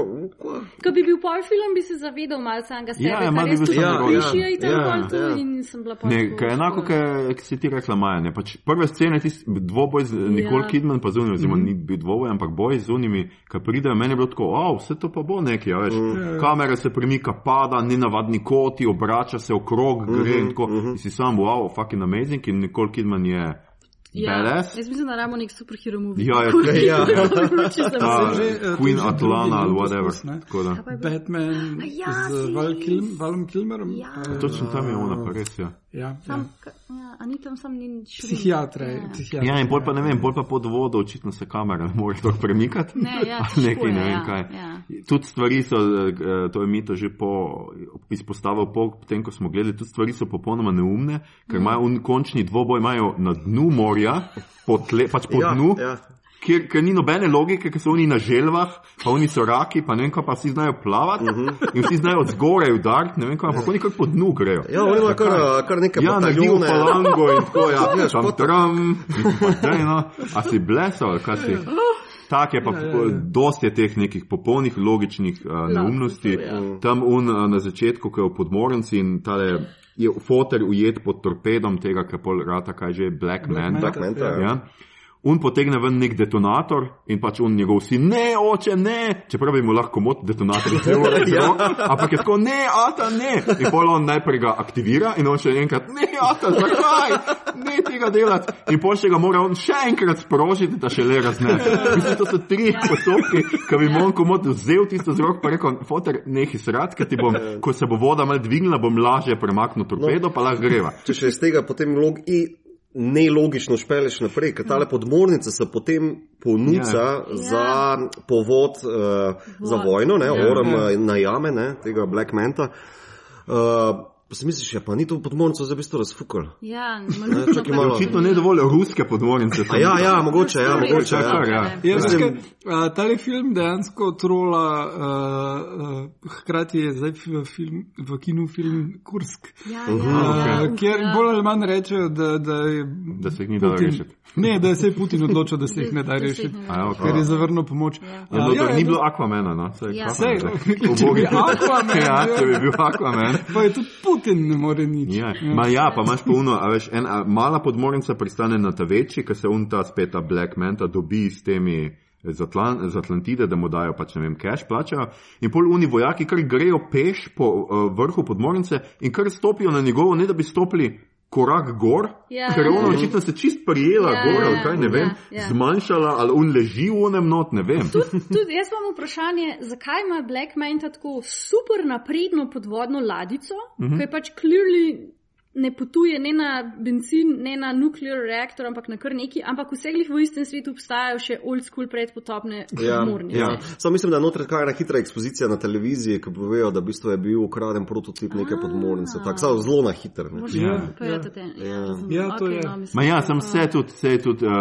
Ko bi bil pol film, bi se zavedal malo samega sebe, Ja, ja, malo bi bil sam ja, naročen. pišijo in tako Ja, ja. in nisem bila pol. Je enako, kot si ti rekla, Maja. Ne? Pač prve scene, tisti dvoboj z Nicole Ja. Kidman, pa zunaj, oziroma ni bil dvoboj, ampak boj z unimi, ki pridejo, meni je bilo tako, o, vse to pa bo nekaj, a veš. Kamera se premika, pada, nenavadni koti, obrača se okrog, gre in tako. In si sam, wow, fucking amazing, in Nicole Kidman je Ja, badass. jaz mislim, da rabimo nek superhero movie. Ja, ja, ja. sem Ta že, eh, Queen Atlana ali whatever. bil- Batman ja, z Valom Kilmerom. Ja. eh, Točno tam je ona, pa res je. Ja. Ja, Sam, ja. ja, a ni tam sam ni. Psihiatra. Ja. psihiatra. Ja, in bolj pa ne vem, bolj pa pod vodo, očitno se kamera ne more tako premikati. Ne, ja, nekaj, je, ne vem ja, kaj. ja. Tudi stvari so, eh, to je Mito že po izpostavil, po tem, ko smo gledali, tudi stvari so popolnoma neumne, ker imajo un končni dvoboj imajo na dnu morja, po tle, pač po Ja, dnu, ja. Kjer, ker ni nobene logike, ker so oni na želvah, pa oni so raki, pa ne vem, kaj pa vsi znajo plavati in vsi znajo od zgoraj udariti, ne vem, kaj, ampak oni kar po dnu grejo. Ja, oni imajo kar, kar nekaj Ja, naredijo falango in tako, ja, Ja, tam tram, daj, no. a si blesal, kaj si? Tak je pa, Ja, ja, ja. dosti je teh nekih popolnih logičnih uh, neumnosti. ja. Tam un uh, na začetku, ko je v podmornici in tale je foter ujet pod torpedom tega, kar pol rata, kaj že, Black Manta. Black Manta, ja. Ja. Un potegne ven nek detonator in pač on njegov sin, ne, oče, ne, čeprav bi mu lahko mot detonator rekel, Ja. ampak je tako, ne, ata, ne. In pol on najprej ga aktivira in on še enkrat, ne, ata, zakaj, ne tega delati. In pol še ga mora on še enkrat sprožiti, da še le razne. Mislim, to so tri postopki, ki bi mu on komod vzel tisto z rok, pa rekel, foter, nehi srad, ker ti bom, ko se bo voda mal dvignila, bom lažje premaknil torpedo, pa lahko greva. Če še iz tega potem log i nelogično špeleš naprej, ker tale podmornica se potem ponuca Ja. za povod uh, za vojno, ne, Ja. oram uh, na jame, ne, tega Black Manta. Uh, pa si misliš, ja, pa ni to podmornico za bistvo razfukal. Ja, čakaj malo. Očitno ne dovolj ruske podmornice. A ja, ja, mogoče, ja, mogoče. Kar, kar, Ja. ja. Ja, Mislim- a, tale film dejansko trola, uh, uh, hkrati je zdaj v, film, v kinu film Kursk, Ja, ja, ja, uh, kjer ja. bolj ali manj rečejo, da, da, Da se jih ni dalo rešiti. Ne, da se je Putin odločil, da se jih ne da rešiti, ne ja, ker okay. je zavrnil pomoč. Ja. Ja, no, ja, ni ja, bilo Aquamena, no? Saj, Ja. Sej, ne, če bi. Aquaman Ja, bil- če bi bil Aquaman. Pa je tudi Putin ne more nič. Ja, ma ja, pa imaš polno, a veš, ena mala podmornica pristane na ta večji, ker se unta spet ta Black Manta dobi s temi z, Atlan, z Atlantide, da mu dajo pač ne vem, cash plačajo. In pol uni vojaki kar grejo peš po uh, vrhu podmornice in kar stopijo na njegovo, ne da bi stopili korak gor, Ja. ker je ona očitno se čist prijela Ja, gor, ja, ali kaj ne vem, ja, ja. zmanjšala, ali un leži v onem not, ne vem. Tudi jaz imam vprašanje, zakaj ima Black Manta tako super napredno podvodno ladico, uh Mhm. -huh. ki je pač clearly ne potuje ne na benzin, ne na nuklear reaktor, ampak na kar neki, ampak vseh v istem svetu obstajajo še old school predpotopne Ja, podmornice. ja. Samo mislim, da je noter kaj ena hitra ekspozicija na televiziji, ki povejo, da v bistvu je bil ukraden prototip neke podmornice. Tako samo zelo na hiter. Možno Ja. Ja, Ja. Ja, to Okej, je. no, mislim, Ma ja, sem vse tudi, vse tudi uh,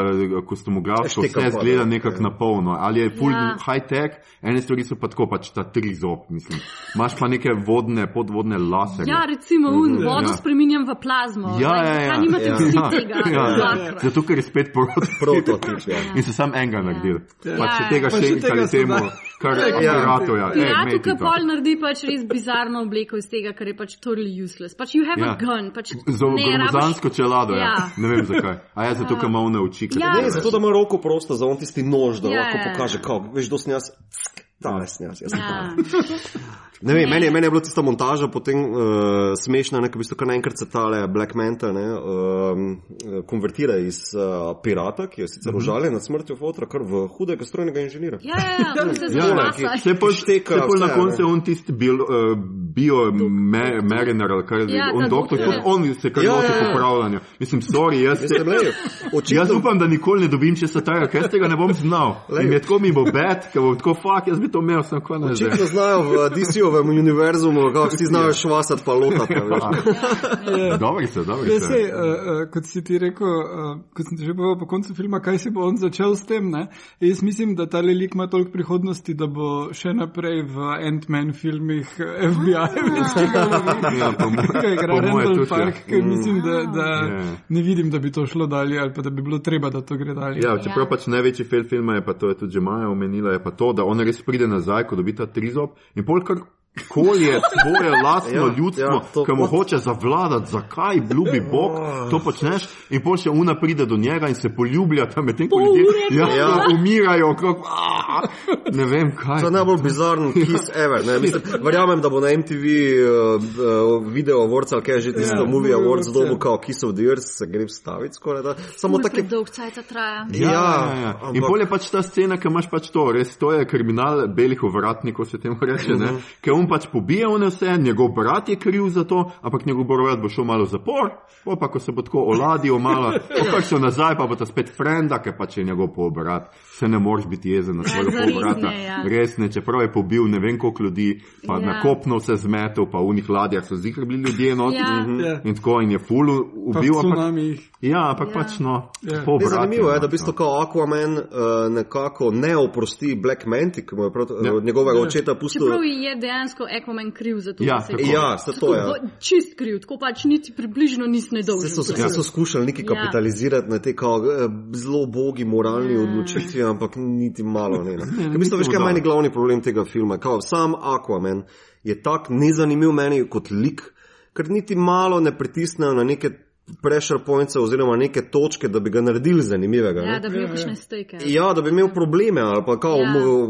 kostumografsko, Šteka vse pa, zgleda da. nekako Ja. na polno. Ali je full Ja. ja. high tech, ene stvari so pa tako, pač ta tri zob, mislim. Imaš pa neke vodne, podvodne laserje. Ja, recimo, un, Mhm. vodo Ja. spreminjam v plazmo. Ja, Like, ja, ja. nimate Ja. vsi Ja, tega? ja, ja. Zato, ker je spet proti. Prototip, ja. In so sam enega naredili. Pač Ja. še tega Pa še enkrat temu, kar Ja. aparato je. Piratu, ki pol naredi pač res bizarno obleko iz tega, ker je pač totally useless. Pač you have Ja. a gun, pač Z gromozansko čelado, ja. Ja. Ne vem zakaj. A ja, zato, ker ima one oči. Ja. Ne, zato da ima roko prosto za on tisti nož, da Ja, lahko ja, ja. pokaže, kako veš, do snjas. Tale snjas, jaz sem Ja. tale. Ne vem, meni, je- meni je bila tista montaža potem uh, smešna, ne, ker v bistvu kar naenkrat se tale Black Manta ne, um, konvertira iz uh, pirata, ki je sicer Mhm. užaljen nad smrtjo fotra, kar v hudega strojnega inženira. Ja, ja, ja, to se Ja, zapasa. se pa Šteka se pol na koncu ne. on tisti bil, uh, bio me, mariner, ali kar je Ja, on doktor, doktor, tudi ja. on se kar Ja, loti ja, ja. popravljanja. Mislim, sorry, jaz, lej, jaz upam, da nikoli ne dobim česa tega, ker jaz tega ne bom znal. In mi je tako mi bo bed, ker bom tako fak, jaz bi to imel, sem ne že. očitno znajo v DC-ovem univerzumu, kako vsi znajo švasati pa lotati. a veš. Dobri so, dobri Ja, so. sej, uh, uh, kot si ti rekel, uh, kot sem ti že povedal po koncu filma, kaj si bo on začel s tem. Ne? Jaz mislim, da ta lik ima toliko prihodnosti, da bo še naprej v Ant-Man filmih eh, FBI več tega lovi. Ja, igra Randall ja. Park, ker mislim, da, da Ja. ne vidim, da bi to šlo dalje ali pa da bi bilo treba, da to gre dalje. Ja, čeprav Ja. pač največji fail filma je pa to, je tudi že Maja omenila, je pa to, da on res pride nazaj, ko dobi ta trizob in pol kar kolje svoje lastno Ja, ljudstvo, ja, ki mu kot- hoče zavladati, zakaj, ljubi Bog, to počneš in pol še una pride do njega in se poljublja tam medtem, ko ljudje ja, Ja. umirajo, okrog, "Aah!" ne vem kaj. To je najbolj bizaren kiss ever. Ne? Mislim, verjamem, da bo na MTV uh, uh, video awards ali kaj že tisto Ja, movie awards dobo ja. kao Kiss of the Earth, se gre staviti skoraj da. Samo Tako dolg cajt traja. Ja, ja, ja. In pol je pač ta scena, ki imaš pač to, res to je kriminal belih ovratnikov, se temu reče, ne? On pač pobije one vse, njegov brat je kriv za to, ampak njegov brat bo šel malo v zapor, pa ko se bo tako oladil malo, pa šel nazaj, pa bo ta spet frenda, ker pač je njegov polbrat. Se ne moreš biti jezen na svojega zares polbrata. ja. Res ne, čeprav je pobil ne vem koliko ljudi, pa Ja. na kopno vse zmetel, pa v unih ladjah so zihar bili ljudje noti. Ja. Ja. In tako in je ful Pa ubil, ampak, tsunami. ja, ampak Ja. pač no, Ja. pol Ne, brat zanimivo je, da v pač, bistvu no. kao Aquaman uh, nekako ne oprosti Black Manta, ki mu je prav, Ja. od njegovega očeta pustil. Čeprav je dejansko Aquaman kriv za to, Ja, da se. Ja, se to je. Tako, čist kriv, tako pač niti približno nisi nedolžen. Vse so, Ja. so skušali Ja. kapitalizirati na te kao, eh, zelo bogi moralni Ja. odločitvi, ampak niti malo ne. ne. Ker ni Mislim, veš, kaj je meni glavni problem tega filma. Kao, sam Aquaman je tak nezanimiv meni kot lik, ker niti malo ne pritisnejo na neke pressure points oziroma neke točke, da bi ga naredili zanimivega. Ja, ne. da bi imel kakšne steke. Ja, da bi imel probleme ali pa kao, Ja. ja.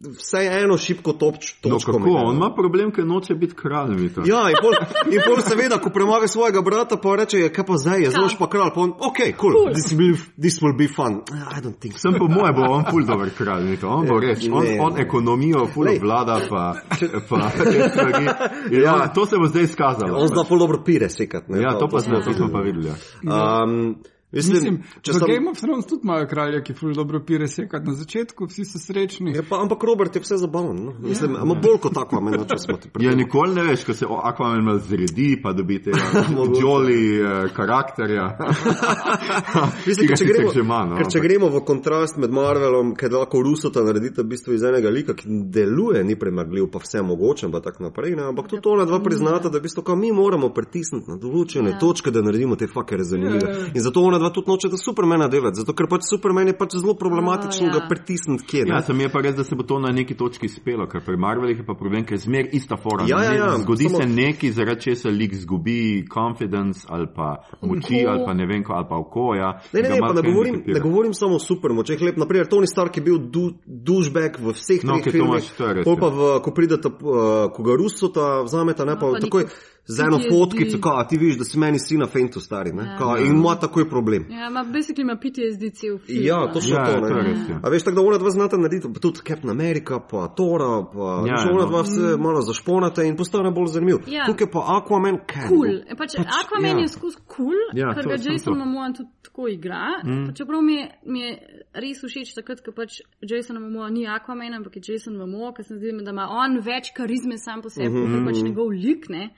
Vsaj eno šipko No, točko. kako? imel. On ima problem, ker noče biti kralj. Mito. Ja, in pol, in pol seveda, ko premaga svojega brata, pa reče, "Ja, kaj pa zdaj, je zlož pa kralj, pa on, ok, cool, cool. This, will, this will be fun. I don't think so. Sem po mojem, bo on ful dober kralj. Mito. On bo res, on, Ne. on ekonomijo ful Lej. vlada, pa, pa te stvari. Ja. on, to se bo zdaj izkazalo. On zna pol dobro pire sekati. ne, Ja, to pa smo- smo, to smo pa videli. Ja. Um, mislim, Mislim, če sem, Game of Thrones tudi imajo kralja, ki ful dobro pire sekati na začetku, vsi so srečni. je pa, ampak Robert je vse zabaven. No? Mislim, ima bolj kot tako, meni, če smo ti Ja, prišli. nikoli ne veš, ko se Aquaman malo zredi, pa dobi tega joli eh, karakterja. Mislim, ker če, gremo, že ima, no, ker če gremo v kontrast med Marvelom, ker lahko Rusota naredita v bistvu iz enega lika, ki deluje, ni premagljiv, pa vse mogoče, in tako naprej. Ne? Ampak tudi ona dva priznata, da v bistvu, mi moramo pritisniti na določene Ja. točke, da naredimo te fakere zanimive. Ja, ja, ja. In zato ona dva tudi nočeta Supermana delati, zato ker pač Superman je pač zelo problematično Ja, ja. ga pritisniti kje. Ne? Ja, sem je pa res, da se bo to na neki točki spelo, ker pri Marvelih je pa problem, ker je zmer ista fora. Ja, ja, ja, Zgodi samo- se nekaj, zaradi česa lik zgubi confidence ali pa moči Oko. ali pa ne vem, ali pa okoja. Ne, ne, ne, pa ne govorim, nekipira. ne govorim samo o supermočeh. Lep, naprimer, Tony Stark je bil du, dušbek v vseh No, treh okej, to filmih. imaš, to je res, Pol ja. pa, v, ko pridete, uh, ko ga Rusota vzamete, ne pa No, pa takoj neko z eno fotkico, kao, a ti vidiš, da si meni sina fentu stari, ne? Ja. Kao, in ima takoj problem. Ja, ima basically ima PTSD cel film. Ja, ne. točno Ja, to. ne. to res, ja. A veš, tako da ona dva znata narediti, pa tudi Captain America, pa Tora, pa Ja, ja, ona no. dva vse malo zašponate in postane bolj zanimiv. Ja. Tukaj pa Aquaman, kaj? Cool. Pač, Pač, Aquaman ja. je skozi cool, Ja, ker to ga Jason to. Momoa tudi tako igra. Mm. Čeprav mi je, mi je res všeč takrat, ko pač Jason Momoa ni Aquaman, ampak je Jason Momoa, ker se mi zdi, da ima on več karizme sam po sebi, mm -hmm. ker pač njegov lik, ne.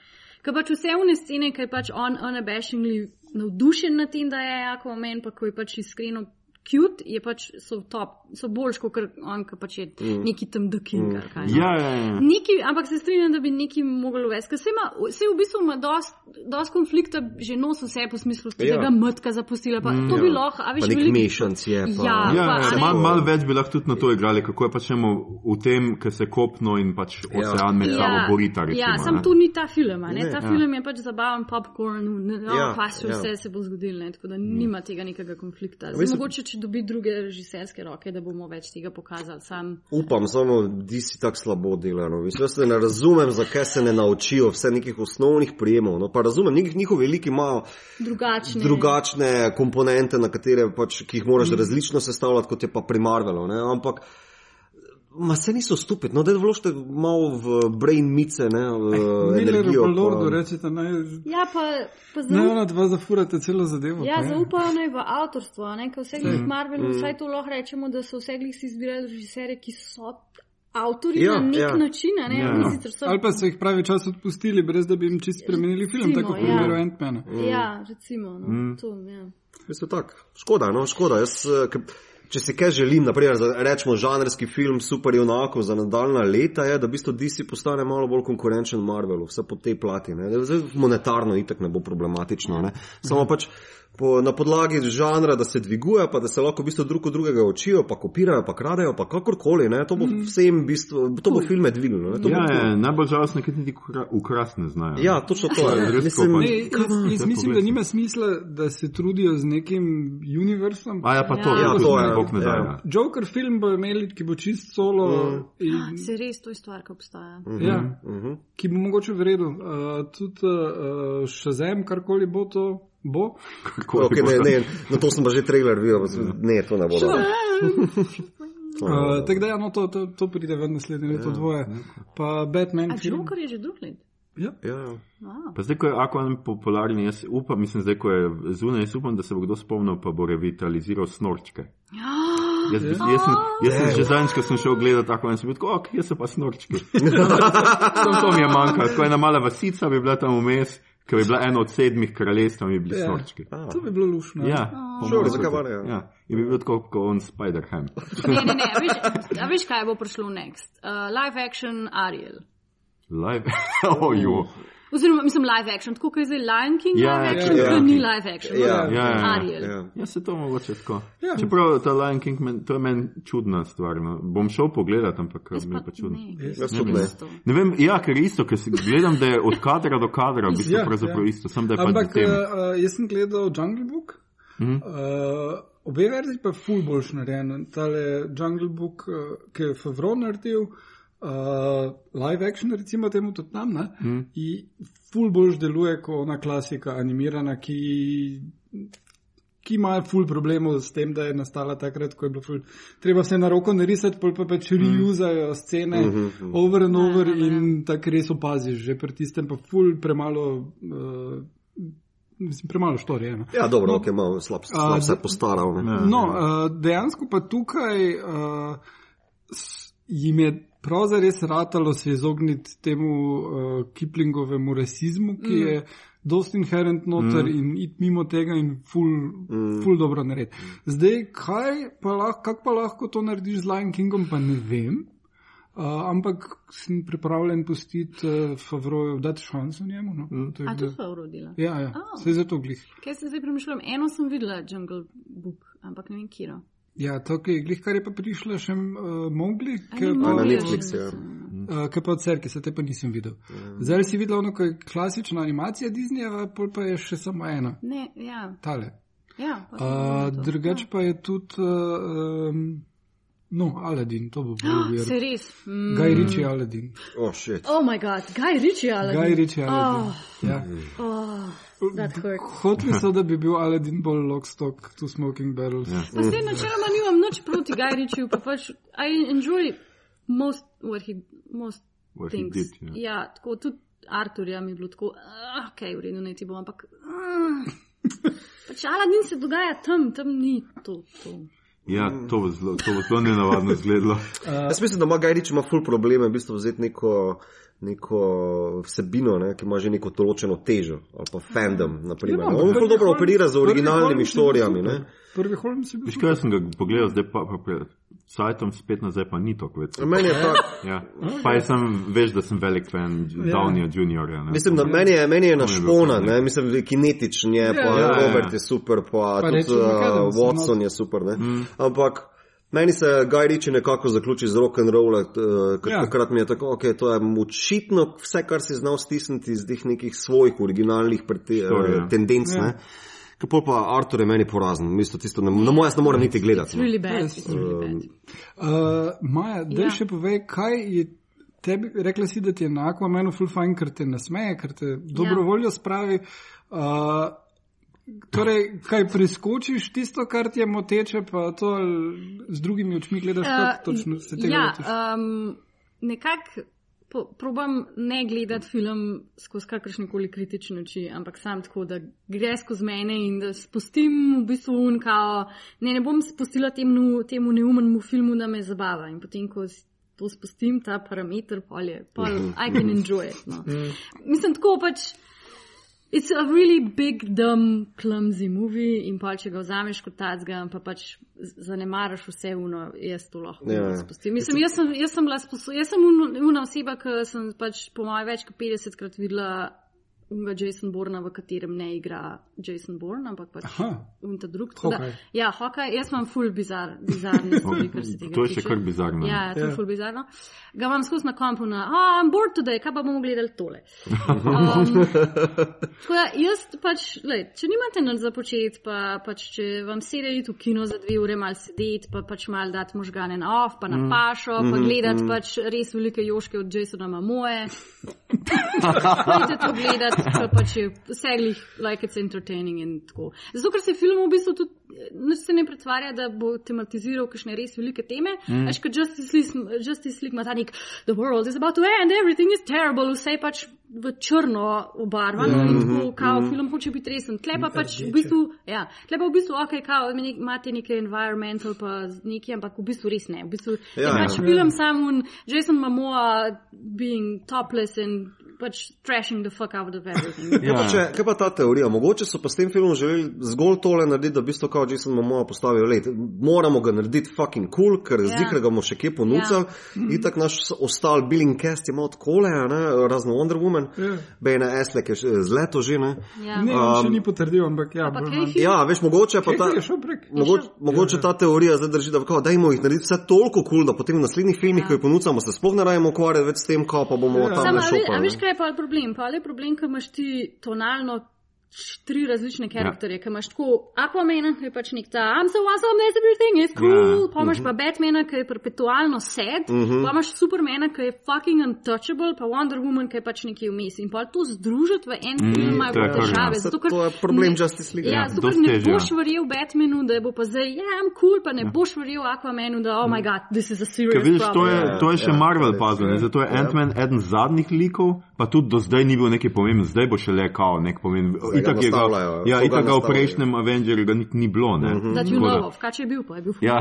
Ker pač vse une scene, ker je pač on unabashingly navdušen nad tem, da je Aquaman, pa ko je pač iskreno cute, je pač so top, so boljš, kot on, ki pač je mm. neki tam duking. Mm. Ja, ja, ja. Neki, ampak se strinjam, da bi neki mogli uvesti. Ker se, ima, se v bistvu ima dost, dost konflikta, že nos vse po smislu, da Ja. ga mrtka zapustila. Pa, to bi lahko, a veš, Pa nek veliko- mešanc je, pa- Ja, Ja, pa, ja, a ne, malo mal več bi lahko tudi na to igrali, kako je pač njemu v tem, ker se kopno in pač ocean med sabo borita. Recimo, ja, sam ne. to ni ta film. a Ne? Ne. Ta Ja. ja. film je pač zabaven popcorn, no, Ja, ja, pa še ja. vse se bo zgodilo, ne? tako da nima tega nekega konflikta. Zdaj, mogoče, če dobi druge režiserske roke, da bomo več tega pokazali. Sam, Upam, samo di si tako slabo delano. Jaz se ne razumem, zakaj se ne naučijo vse nekih osnovnih prijemov. No, pa razumem, njih, njihovi veliki imajo drugačne. drugačne komponente, na katere pač, ki jih moraš mm. različno sestavljati, kot je pa pri Marvelu. Ne? Ampak. Ma se niso stupid, no da vložite malo v brain mice, ne, v Miller energijo. pa Lordu pa- rečete, naj, Ja, pa, pa naj zaupa, ona dva zafurate celo zadevo. ja, zaupajo naj v avtorstvo. a Ne? Ker vse glih Marvelu, mm. vsaj to lahko rečemo, da so vse glih si izbirali režiserje, ki so avtorji Ja, na nek ja. način. Ne? Ja. Oni sicer so Ali pa so jih pravi čas odpustili, brez da bi jim čisto spremenili film, Recimo, tako v ja. primeru Ant-Mana. Ja, recimo. No, mm. to, ja. V bistvu tako. Škoda, no, škoda. Jaz, eh, ke- če si kaj želim, naprimer, za, rečemo, žanrski film super junakov za nadaljna leta, je, da v bistvu DC postane malo bolj konkurenčen Marvelu, vse po tej plati. Ne. Zdaj, monetarno itak ne bo problematično. Ne. Samo pač po, na podlagi žanra, da se dviguje, pa da se lahko v bistvu drug od drugega učijo, pa kopirajo, pa kradejo, pa kakorkoli. Ne. To bo vsem v bistvu, to bo filme dvignilo. ne. To bo Ja, kul. ja, najbolj žalostno je, ker niti ukra- ukrast ne znajo. Ja, točno to je. Res Mislim. Ne, jaz, jaz mislim, da nima smisla, da se trudijo z nekim universom. A ja, pa to, Ja, ja, to to je, je, bog ne da. ja. Ja. Joker film bo imeli, ki bo čist solo. Mm. In, Se res, to je stvar, ki obstaja. ja, Mhm. ki bo mogoče v redu. Uh, tudi uh, Shazam, karkoli bo to, bo. Kako Okay, ne, ne, na to sem pa že trailer videl, ne, to ne bo. bo Uh, tako da, ja, no, to, to, to pride v naslednje leto Ja, dvoje. Pa Batman. Joker je že drug let. Ja. Ja, ja. Wow. Pa zdaj, ko je Aquaman popularen, jaz upam, mislim, zdaj, ko je zunaj, jaz upam, da se bo kdo spomnil, pa bo revitaliziral snorčke. Jaz, bi, jaz, sem, jaz sem že zadnjič, ko sem šel gledati tako in sem bil ok, jaz so pa snorčki. Samo to mi je manjkalo, tako ena mala vasica bi bila tam vmes, ki bi bila ena od sedmih kraljestv, mi bi bili Ja. snorčki. A, To bi bilo lušno. Ja, Sure, zakaj ne, ja. In bi bil tako kot on Spider-Ham. Ne, ne, ne. Veš, a veš, kaj bo prišlo next? Uh, live action Ariel. Live, oh, jo. Oziroma, mislim, live action, tako kot je zdaj Lion King, Ja, live ja, action, ja. to ni live action. Ja, ja, ja. Ariel. Ja. Ja, se to mogoče tako. Ja. Čeprav ta Lion King, men, to je meni čudna stvar. No. Bom šel pogledat, ampak Jaz mi je pa čudno. ne. Ne. Isto. Ne vem, ja, ker isto, ker si gledam, da je od kadra do kadra, v bistvu Ja, pravzaprav ja. isto, sem da je Ampak uh, jaz sem gledal Jungle Book. Mhm. Uh, obe verziji pa je ful boljš narejen. Tale Jungle Book, ki je Favro naredil, uh, live action recimo temu tudi tam, ne? Mhm. In ful boljš deluje kot ona klasika animirana, ki. Ki ima ful problemov s tem, da je nastala takrat, ko je bilo ful. Treba vse na roko narisati, pol pa pač reuzajo scene mm -hmm. over and over Ja, ja, ja. in tako res opaziš, že pri tistem pa ful premalo. Uh, Mislim, premalo štorije. No. Ja, dobro, ok, malo slab, slab se postaral. Ne? Ja. No, uh, dejansko pa tukaj uh, jim je prav zares ratalo se izogniti temu uh, Kiplingovemu rasizmu, ki mm. je dosti inherent noter mm. in iti mimo tega in ful, mm. ful dobro narediti. Zdaj, kaj pa lahko, kak pa lahko to narediš z Lion Kingom, pa ne vem. Uh, ampak sem pripravljen pustiti uh, Favroju, dati šanso njemu. No? Mm. A to so urodila. Ja, ja, Oh. vse zato glih. Kaj se zdaj premišljam? Eno sem videla, Jungle Book, ampak ne vem, kje. Ja, to, ki je glih, kar je pa prišla še uh, Mowgli, ki je pa- na Netflixu, ja. Uh, kaj pa od Cerke, se te pa nisem videl. Zdaj si videl ono, ko je klasična animacija Disneyjeva, pol pa je še samo ena, Ne, ja. tale. ja pa Uh, to. drugač pa je tudi, uh, um, no, Aladin, to bo bil Ah, Se res. Mm. Gaj Riči Aladin. Oh, shit. Oh, moj bog, Guy Ritchie ali Gaj Riči Aladin. Oh, Ja. oh, that hurt. Hoteli so, da bi bil Aladin bolj lockstock to smoking barrels. Ja. Pa se načeloma nimam nič proti Guy Ritchieju, pa pač I enjoy most what he most What he things. did, ja. ja, tako tudi Arturja mi je bilo tako, ah, ok, v redu, ne ti bom, ampak. ah. Pač Aladin se dogaja tam, tam ni to. to. Ja, to bo zelo, to bo zelo nenavadno izgledalo. Jaz mislim, da ima Gajrič ima ful probleme, v bistvu vzeti neko, neko vsebino, ne, ki ima že neko določeno težo ali pa fandom. Naprimer, Ja, ne. ampak On prvi dobro operira z originalnimi štorijami. Prvi Holmes je bil. Veš kaj, sem ga pogledal, zdaj pa, pa pred sajtom spet nazaj, pa ni tako več. Meni je tak, Ja. Pa jaz sem, veš, da sem velik fan Ja. Downija Juniorja. ne. Mislim, da meni je, meni je našpona, ne? mislim, je kinetičen je, pa Ja, ja, ja. Robert je super, pa, Pa tudi uh, Watson no. je super. Ne? Ampak meni se Guy Ritchie nekako zaključi z rock and roll, uh, ker Ja. takrat mi je tako, ok, to je očitno vse, kar si znal stisniti iz teh nekih svojih originalnih prete, Štorij, ja. uh, tendenc. Ja. Ja. Kako pa Artur je meni porazen, mislim, tisto ne, ne, jaz ne morem niti gledati. no. really bad. Ja, It's really bad. Uh, Maja, da Ja. še povej, kaj je tebi, rekla si, da ti je na Aquamanu full fajn, ker te nasmeje, ker te dobro Ja. voljo spravi. Uh, torej, kaj preskočiš tisto, kar ti je moteče, pa to z drugimi očmi gledaš, kako točno se tega ja, lotiš? um, nekako probam ne gledati film skozi kakršne koli kritične oči, ampak sam tako, da gre skozi mene in da spustim v bistvu unkao. Ne, ne bom spustila temu, temu neumenemu filmu, da me zabava. In potem, ko to spustim, ta parameter, pol je, pol I can enjoy it. No. Mislim, tako pač. It's a really big, dumb, clumsy movie in pa če ga vzameš kot tacga, pa pač zanemaraš vse uno, jaz to lahko Ja, ja, spustim. Mislim, jaz sem, jaz sem bila sposobna, jaz sem un- una oseba, ki sem pač po mojem več kot 50 krat videla Jason Borna, v katerem ne igra Jason Bourne, ampak pač Aha. unta drug. tako da- Hokaj. Ja, hokaj, jaz imam full bizar, bizarne stvari, kar se tega To je še tiče. kar bizarno. Ja, to je Ja. ful bizarno. Ga imam skozi na kompu na, ah, I'm bored today, kaj pa bomo gledali tole. Um, tako da jaz pač, lej, če nimate nič za početi, pa pač če vam sede iti v kino za dve ure mal sedeti, pa pač mal dati možgane na off, pa na pašo, pa gledati pač res velike joške od Jasona Mamoje. Pojdite to gledati, pa pač je vse glih, like it's entertaining in tako. Zato, ker se film v bistvu tudi se ne pretvarja, da bo tematiziral kakšne res velike teme. Mm. Až kot Justice League, Justice League ima ta nek, the world is about to end, everything is terrible, vse je pač v črno obarvano in tako, kao film hoče biti resen. Tle pa pač v bistvu, ja, tle pa v bistvu, ok, kao, imate neke environmental pa neki, ampak v bistvu res ne. V bistvu Ja, je pač ja. film sam un Jason Momoa being topless in pač trashing the fuck out of everything. Kaj pa, če, kaj pa ta teorija? Mogoče so pa s tem filmom želeli zgolj tole narediti, da v bistvu kao Jason Momoa postavijo let. Moramo ga narediti fucking cool, ker Ja. yeah. zikre ga bomo še kje ponucali. Yeah. Itak naš ostal Billing Cast je malo kole, razno Wonder Woman, Ja. Bejna Eslek je še z leto že, ne? Ja. Ne, on še ni potrdil, ampak ja. Kaj? Ja, veš, mogoče pa ta. Kaj je? Mogoče, mogoče ta teorija zdaj drži, da kao, dajmo jih narediti vse toliko kul, cool, da potem v naslednjih filmih, ja. ko jih ponudimo, se sploh ne rajemo ukvarjati več s tem, kao pa bomo ja. tam Samo, je pa problem? Pa je problem, ker imaš ti tonalno tri različne karakterje, ja. ki imaš tako Aquamana, ki je pač nek ta I'm so awesome, that's everything is cool, ja. pa imaš pa Batmana, ki je perpetualno sad, uh -huh. pa imaš Supermana, ki je fucking untouchable, pa Wonder Woman, ki je pač nekje vmes. In pa to združiti v en film Mm, ima to je kar težave. ja. Zato, ker To je problem ne- Justice League. Ja, Ja, zato ker ne ja. boš verjel Batmanu, da bo pa zdaj, ja, I'm cool, pa ne boš verjel Aquamanu, da oh my god, this is a serious vidiš, to je, problem. to je še Ja, Marvel ja, puzzle, ja. zato je Ja. Ant-Man eden zadnjih likov, pa tudi do zdaj ni bil neki pomemben, zdaj bo še le kao nek pomemben. Zdaj ga Itak je ga, ja, itak ga v prejšnjem Avengerju ga niti ni bilo. Ne? That you Tako da- know of, kaj če je bil, pa je bil Ja,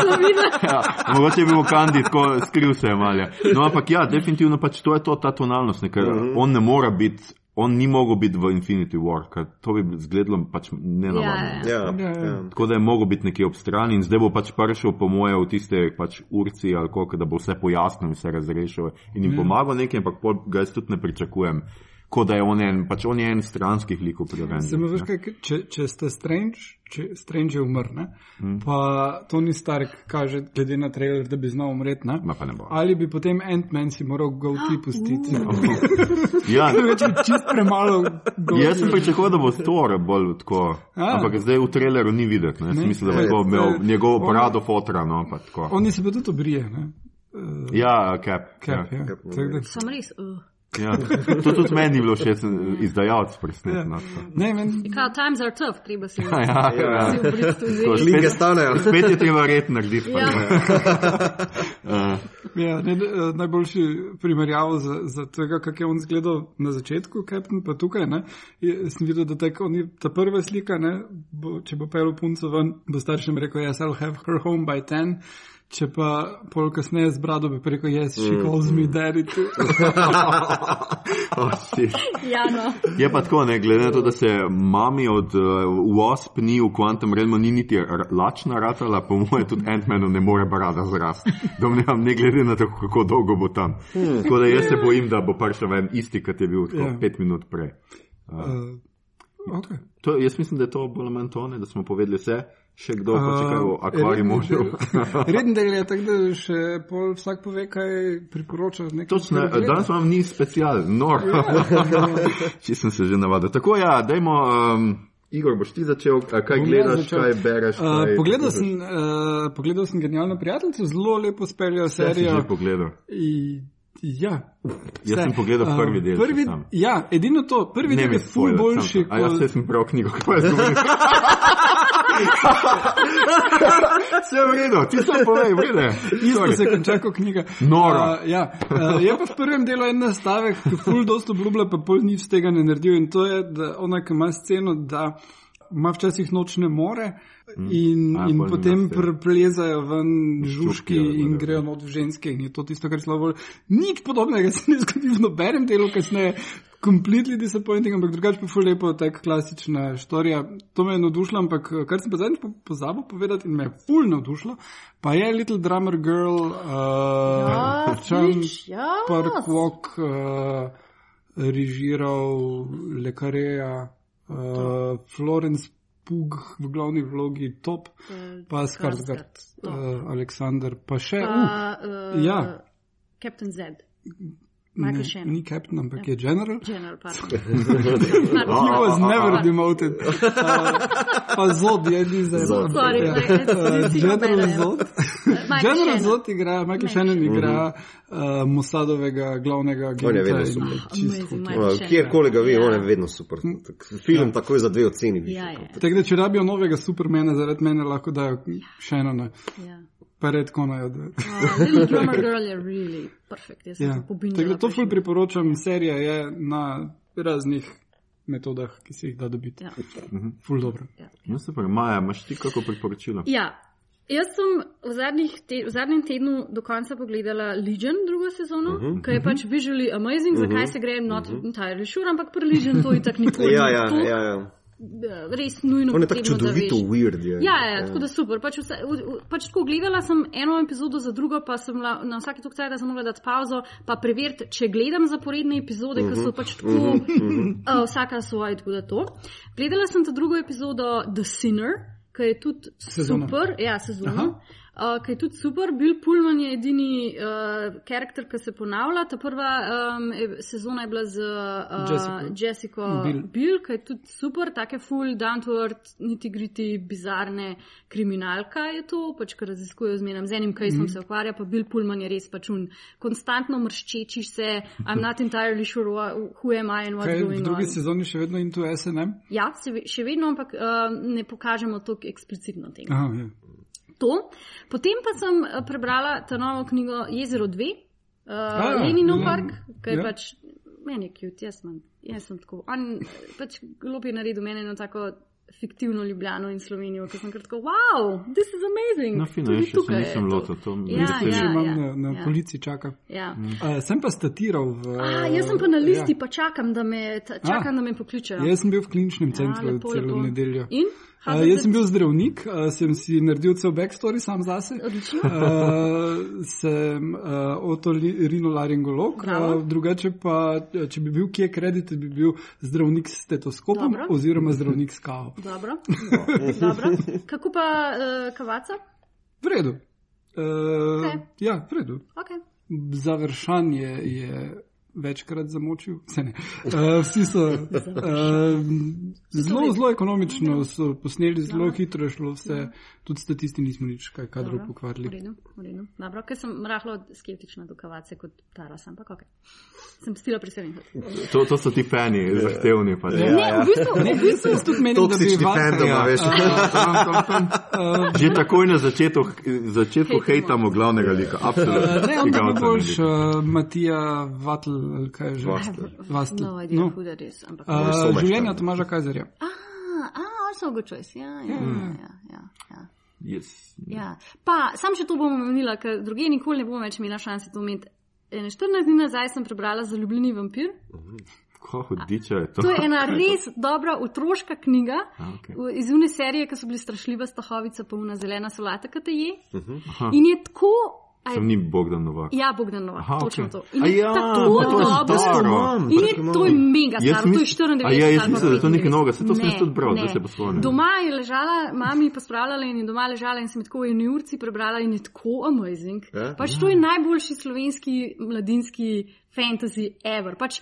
ja, mogoče je bil v Kandi, tako skril se je malje. No, ampak ja, definitivno pač to je to, ta tonalnost, ne, ker on ne more biti, on ni mogel biti v Infinity War, ker to bi izgledalo pač nenavadno. Ja, Ja, Ja, ja. ja. Tako da je mogel biti nekje ob strani in zdaj bo pač prišel, po moje, v tiste pač urci ali koliko, da bo vse pojasnil, vse razrešil in jim pomagal nekaj, ampak ga jaz tudi ne pričakujem. Kot da je on en, pač on je en stranskih likov pri kaj, če, če ste Strange, če Strange je umrl, ne? Hmm. pa Tony Stark kaže, glede na trailer, da bi znal umreti, ne? Ma pa ne bo. ali bi potem Ant-Man si moral goatee pustiti. Ja, Več je čist premalo jaz sem pričakoval, da bo Thor bolj tako. A. Ampak zdaj v traileru ni videti. Ne? Ne. Mislim, da bo Ja, imel je- njegov on- brado fotra. No, pa tako. Oni se pa tudi obrije, ne? Uh, Ja, cap. Cap, ja. ja. Cap, Tako da- Sem res. Uh. Ja. To tudi meni ni bilo všeč, sem izdajalec presnet. Ja. No. Kao, times are tough, treba si Ja, ja. obriti Tako, vzeti. Spet- stanejo. Spet je treba red narediti. Ja. Uh, Ja, ne, eh, najboljši primerjavo za, za tega, kako je on izgledal na začetku, Captain, pa tukaj. Ne, je, sem videl, da tak, on je, ta prva slika, ne, bo, če bo pel punco ven, bo staršem rekel, yes, I'll have her home by ten. Če pa pol kasneje z brado bi rekel, yes, she calls me daddy. too." oh, shit. Ja, no. Je pa tako, ne, glede na to, da se mami od uh, Wasp ni v Quantum Realmu ni niti lačna ratala, po mojem tudi Ant-Manu ne more barada zrast. Domnevam, ne glede na to, kako dolgo bo tam. Tako da jaz se bojim, da bo prišel ven isti, kot je bil tako, Ja. pet minut prej. Uh, okay. To, jaz mislim, da je to bolj ali manj to, ne, da smo povedali vse. Še kdo, pa če kaj Uh, akvariju redni možu. del- je tako, da še pol vsak pove, kaj priporoča. Točno, danes vam ni special, nor. Če sem se že navadil. Tako ja, dajmo, um, Igor, boš ti začel, kaj Bom gledaš, začel. kaj bereš. Uh, kaj pogledal, poslušaš? sem, uh, pogledal sem genialno prijateljico, zelo lepo speljajo si serijo. že pogledal. I, ja. Jaz sem pogledal Uh, prvi del, Prvi, ja, edino to. Prvi Ne del je ful boljši. sam- A jaz sem prav knjigo, kako je zgodilo. Vse je v redu, ti sam povej, vrede. Isto se konča kot knjiga. Noro. Uh, ja. uh, je pa v prvem delu en nastavek, ki ful dosto obljublja, pa pol nič tega ne naredil. In to je, da ona, ki ima sceno, da ima včasih nočne more. In, A, in potem preplezajo ven žužki in whatever. grejo not v ženske, in je to tisto, kar slabo. Nič podobnega se ne zgodi v nobenem delu, kasneje. Completely disappointing, ampak drugače pa ful lepo, tak klasična štorija. To me je navdušilo, ampak eh, kar sem pa zadnjič po- pozabil povedati in me je ful navdušilo, pa je Little Drummer Girl, uh, Ja, Chan fič, ja. Park Walk, uh, režiral Lekareja, uh, Florence Pug v glavni vlogi Top, pa Skarsgård, Top. uh, Aleksandr, pa še, uh, Pa, uh, ja. Captain Z. ne, Michael Shannon. ni Captain, ampak je General. General, pardon. He was never demoted. Uh, pa Zod je ni za Zod. Sorry, Ja. Uh, General. Zod. General. Zod igra, Michael Shannon igra uh, Mossadovega glavnega On je agenta. vedno super. Shannon. Kjerkoli ga vi, Ja. on je vedno super. Tak, Film takoj za dve oceni. Ja, ja. Tako da, če rabijo novega supermena, zaradi mene lahko dajo Shannona, ja. Pa redko najo. da- Uh, Little Drummer Girl je really perfect. Jaz sem Ja. se pobinjala. Tako da to ful priporočam, serija je na raznih metodah, ki se jih da dobiti. Ja. Ful dobro. No, super, Maja, imaš ti kako priporočilo? Ja, Jaz sem v, zadnjih te, v zadnjem tednu do konca pogledala Legion, drugo sezono, uh -huh, ki je uh -huh. pač visually amazing, uh -huh, zakaj se gre, not uh -huh. entirely sure, ampak pri Legion to je tako nikoli. Ja, ja, to, ja, ja. Res nujno. On je tako potrebno, da čudovito weird. Je. Ja, ja, tako da super. Pač, vse, v, v, pač tako gledala sem eno epizodo za drugo, pa sem la, na vsaki tok cajt, da sem mogla dati pauzo, pa preveriti, če gledam zaporedne epizode, uh -huh, ki so pač tako, uh -huh. uh, vsaka svoje, tako da to. Gledala sem ta drugo epizodo The Sinner, ki je tudi Sezono. super. Ja, sezono. Uh, ki je tudi super, Bill Pullman je edini uh, karakter, ki se ponavlja. Ta prva um, e- sezona je bila z uh, Jessico. Biel. Bill, ki je tudi super, take full, down to earth, niti griti, bizarne kriminalka je to, pač kar raziskujejo z menem, z enim kajsom mm. se ukvarja, pa Bill Pullman je res pač un, konstantno mrščeči se, I'm not entirely sure wha- who am I and what's Kaj, v going drugi on. sezoni še vedno into SNM? Ja, se, še vedno, ampak uh, ne pokažemo tako eksplicitno tega. Aha, ja. To. Potem pa sem eh, prebrala ta novo knjigo Jezero 2, uh, ja, Leninov ja, park, ki je ja. pač meni je cute, jaz, sem- jaz sem tako. On pač glup je naredil meni eno tako fiktivno Ljubljano in Slovenijo, ki sem kar tako, wow, this is amazing. No, fino, Tudi jaz še se tukaj je nisem to." lotil. To me Ja, veseli. Še ja, imam ja, na, na ja. policiji čaka. Ja. Uh, sem pa statiral v. A, jaz sem pa na listi, Ja. pa čakam, da me, ta, čakam, da me pokličejo. Jaz sem bil v kliničnem Ja, centru lepo, celo lepo. nedeljo. In? Uh, jaz sem bil zdravnik, uh, sem si naredil cel backstory sam zase. Odlično. Uh, sem uh, otorinolaringolog, uh, drugače pa, če bi bil kje kredit, bi bil zdravnik s stetoskopom Dobro. oziroma zdravnik s kavo. Dobro. Dobro. Kako pa uh, kavaca? V redu. Uh, Okej. Ja, v redu. Okay. Završan je, je večkrat zamočil. Ne. Uh, vsi so uh, zelo, zelo ekonomično, so posneli zelo hitro, je šlo vse. Tudi statisti nismo nič kaj kadrov Dobro. V pokvarili. redu, v redu. Dobro, ker sem rahlo skeptična do kavace kot Taras, ampak ok. Sem stila pri sebi. To, to so ti fani, zahtevni. Pa, Ja, Ne, v bistvu, v bistvu Jaz tudi menim, da bi Toksični fandom, Ja. veš. Uh, Že takoj na začetku, začetku Hejtamo. glavnega lika. Absolutno. Ne, on bo boljš, ne uh, Matija Vatl, ali kaj že. Vastel. No, idea No. who that is. Ampak. Uh, Someščan. življenja Tomaža Kajzerja. Ah, ah, also a good choice. Ja, ja, Hmm. ja, ja, ja. Yes. ja. Pa, sam še to bom omenila, ker druge nikoli ne bom več imela šanse to imeti. Ene 14 dni nazaj sem prebrala Zaljubljeni vampir. Ko hudiča je to. To je ena res dobra otroška knjiga v- iz une serije, ki so bili strašljiva stahovica, pa una zelena solata, ki te je. Aha. In je tako. Sem ni Bogdan Novak. Ja, Bogdan Novak, Aha, točno okej. to. In je ja, tako pa to je dobro. staro. In je to je mega Jaz staro, to je mis- 94. A ja, jaz ali pa mislim, da je to nekaj 95. novega, saj to sem jaz tudi bral, zdaj se pa spomnim. Doma je ležala, mami pa spravljala in je doma ležala in sem tako v eni urci prebrala in je tako amazing. Ja? Pač to je najboljši slovenski mladinski fantasy ever. Pač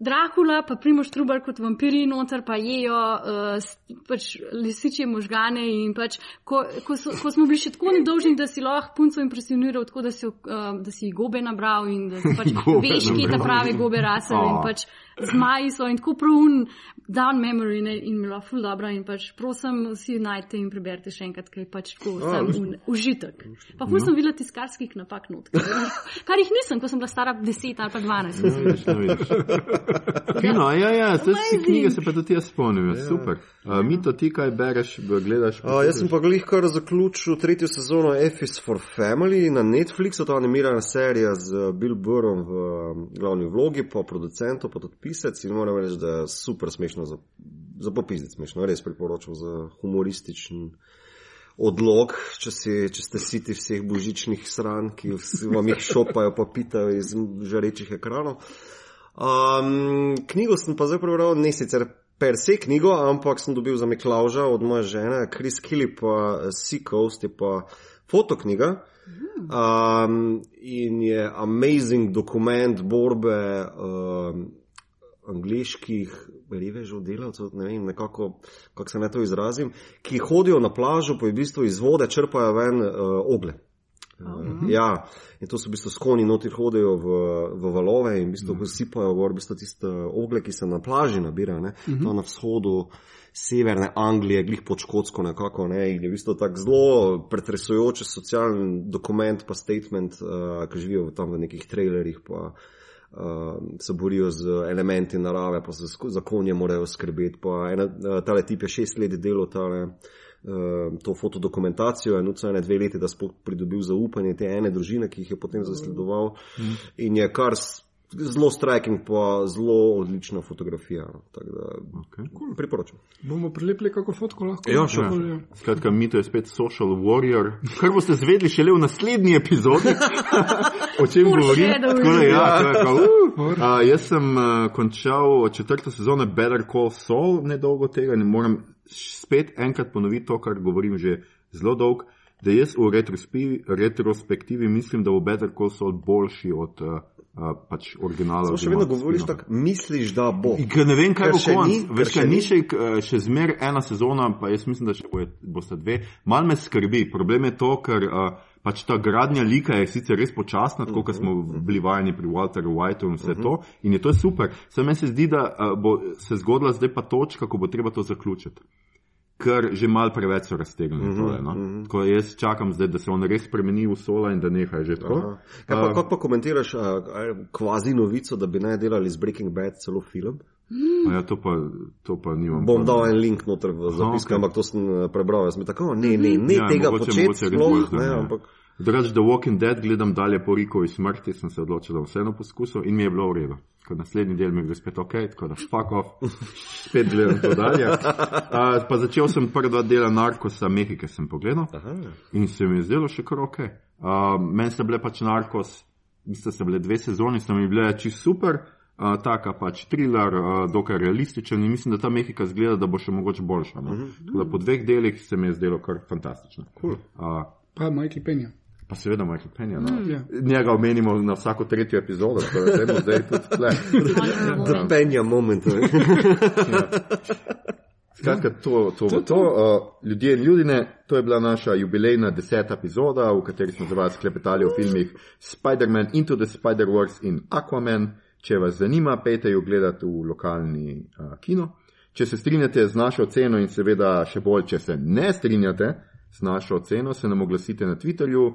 Drakula, pa Primoš Trubar kot vampiri noter, pa jejo uh, pač lisičje možgane in pač, ko, ko, so, ko smo bili še tako nedolžni, da si lahko punco impresioniral, tako da si, uh, da si gobe nabral in da pač Gobe veš, kje ta prave gobe rase A. in pač zmaji so in tako pravun down memory ne, in bilo ful dobro in pač prosim vsi najte in preberite še enkrat, kaj pač tako sam un, užitek. Pa ful sem videla tiskarskih napak not, kar, kar jih nisem, ko sem bila stara 10 ali pa 12. No, vidiš, no, vidiš. Fino, ja, ja, te si Amazing. knjige se pa tudi jaz spomnim, ja, super. Uh, Mito, ti kaj bereš, gledaš? A, jaz sem pa glih kar zaključil tretjo sezono F is for Family na Netflixu, to animirana serija z Bill Burrom v um, glavni vlogi, pa producentom, pa tudi pisec in moram reči, da je super smešno za, za popizditi smešno, res priporočam za humorističen odlog, če, si, če ste siti vseh božičnih stran, ki vam jih šopajo, pa pitajo iz žarečih ekranov. Um, knjigo sem pa zdaj prebral, ne sicer per se knjigo, ampak sem dobil za Miklauža od moje žene, Chris Kelly pa Sea Coast je pa fotoknjiga. Um, in je amazing dokument borbe um, angliških revežev, delavcev, ne vem, nekako, kako se naj to izrazim, ki hodijo na plažo, pa v bistvu iz vode črpajo ven uh, ogle. Uh, ja, in to so v bistvu skoni notri hodijo v, v valove in v bistvu mm. sipajo gor, v bistvu tiste ogle, ki se na plaži nabirajo, mm -hmm. to na vzhodu severne Anglije, glih pod Škotsko nekako, ne, in je v bistvu tak zelo pretresujoč socialni dokument pa statement, uh, ki živijo tam v nekih trailerjih pa uh, se borijo z elementi narave, pa se za konje morajo skrbeti. Pa ena, uh, tale tip je šest let delal, tale uh, to fotodokumentacijo in vse ene dve leti, da sploh pridobil zaupanje te ene družine, ki jih je potem zasledoval. In je kar zelo striking, pa zelo odlična fotografija. Tako da Okay. cool, priporočam. Bomo prilepili kako fotko lahko. Ja, sure. Bolje. Skratka, Mito je spet social warrior, kar boste zvedeli šele v naslednji epizodi, o čem govorim. Tako da, ja, to kao, uh. A, jaz sem uh, končal četrto sezono Better Call Saul, nedolgo tega, in moram spet enkrat ponoviti to, kar govorim že zelo dolgo, da jaz v retrospi- retrospektivi mislim, da bo Better Call Saul boljši od uh, uh, pač originala. Samo še vedno govoriš tako, misliš, da bo. Ker ne vem, kaj Ker bo konc. Veš, ker ni še, eh, še zmer ena sezona, pa jaz mislim, da še boje- bosta dve. Mal me skrbi. Problem je to, ker uh, pač ta gradnja lika je sicer res počasna, tako kot smo bili vajeni pri Walteru Whiteu in vse to. In je to super. Samo meni se zdi, da uh, bo se zgodila zdaj pa točka, ko bo treba to zaključiti. Ker že mal preveč so raztegnili. Mm -hmm, no? mm -hmm. Tako jaz čakam zdaj, da se on res spremeni v sola in da neha že tako. Aha. Kaj pa, kako pa komentiraš uh, kvazi novico, da bi naj delali z Breaking Bad celo film? A Ja, to pa, to pa nimam. Bom dal en link noter v zapiske, okej. ampak to sem eh, prebral. Jaz sem tako, ne, ne, ne Ja, tega početi sploh. Ne, ne. ampak, Drugač, The Walking Dead gledam dalje po Rikovi smrti, sem se odločil, da bom vseeno poskusil in mi je bilo v redu. Ko naslednji del mi je bil spet ok, tako da fuck off, spet gledam to dalje. Uh, pa začel sem prva dva dela Narkosa, Mehike sem pogledal aha, in se mi je zdelo še kar ok. Uh, meni so bile pač Narkos, mislim, so bile dve sezoni, so mi bile čist super. Uh, taka pač thriller, uh, dokaj realističen in mislim, da ta Mehika zgleda, da bo še mogoče boljša. No? Tako da po dveh delih se mi je zdelo kar fantastično. cool. Uh, Pa Michael Penja. Pa seveda Michael Penja. No. Ja. Njega omenimo na vsako tretjo epizodo, tako da dajmo zdaj tudi tle. The Penja moment. ne. Skratka, to, to, to, to. Uh, ljudje in ljudine, to je bila naša jubilejna deseta epizoda, v kateri smo za vas klepetali o filmih Spider-Man Into the Spider-Verse in Aquaman. Če vas zanima, pejte jo gledati v lokalni uh, kino. Če se strinjate z našo oceno in seveda še bolj, če se ne strinjate z našo oceno, se nam oglasite na Twitterju,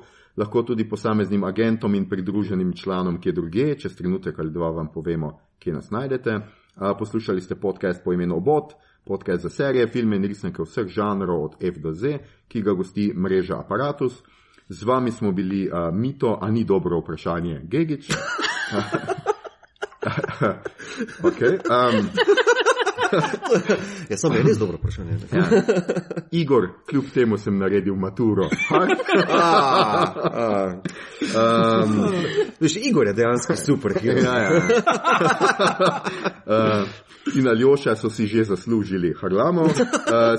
lahko tudi posameznim agentom in pridruženim članom, ki je druge, čez trenutek ali dva vam povemo, kje nas najdete. Uh, poslušali ste podcast po imenu Obot, podcast za serije, filme in resnike vseh žanrov od F do Z, ki ga gosti mreža Apparatus. Z vami smo bili uh, Mito, a ni dobro vprašanje, Gegič. okay, um, Ja, samo je res dobro vprašanje. ne. ja. Igor, kljub temu sem naredil maturo. A, a. Um, Veš, Igor je dejansko super hero. ja, ja. Uh, in Aljoša so si že zaslužili Harlamo, uh,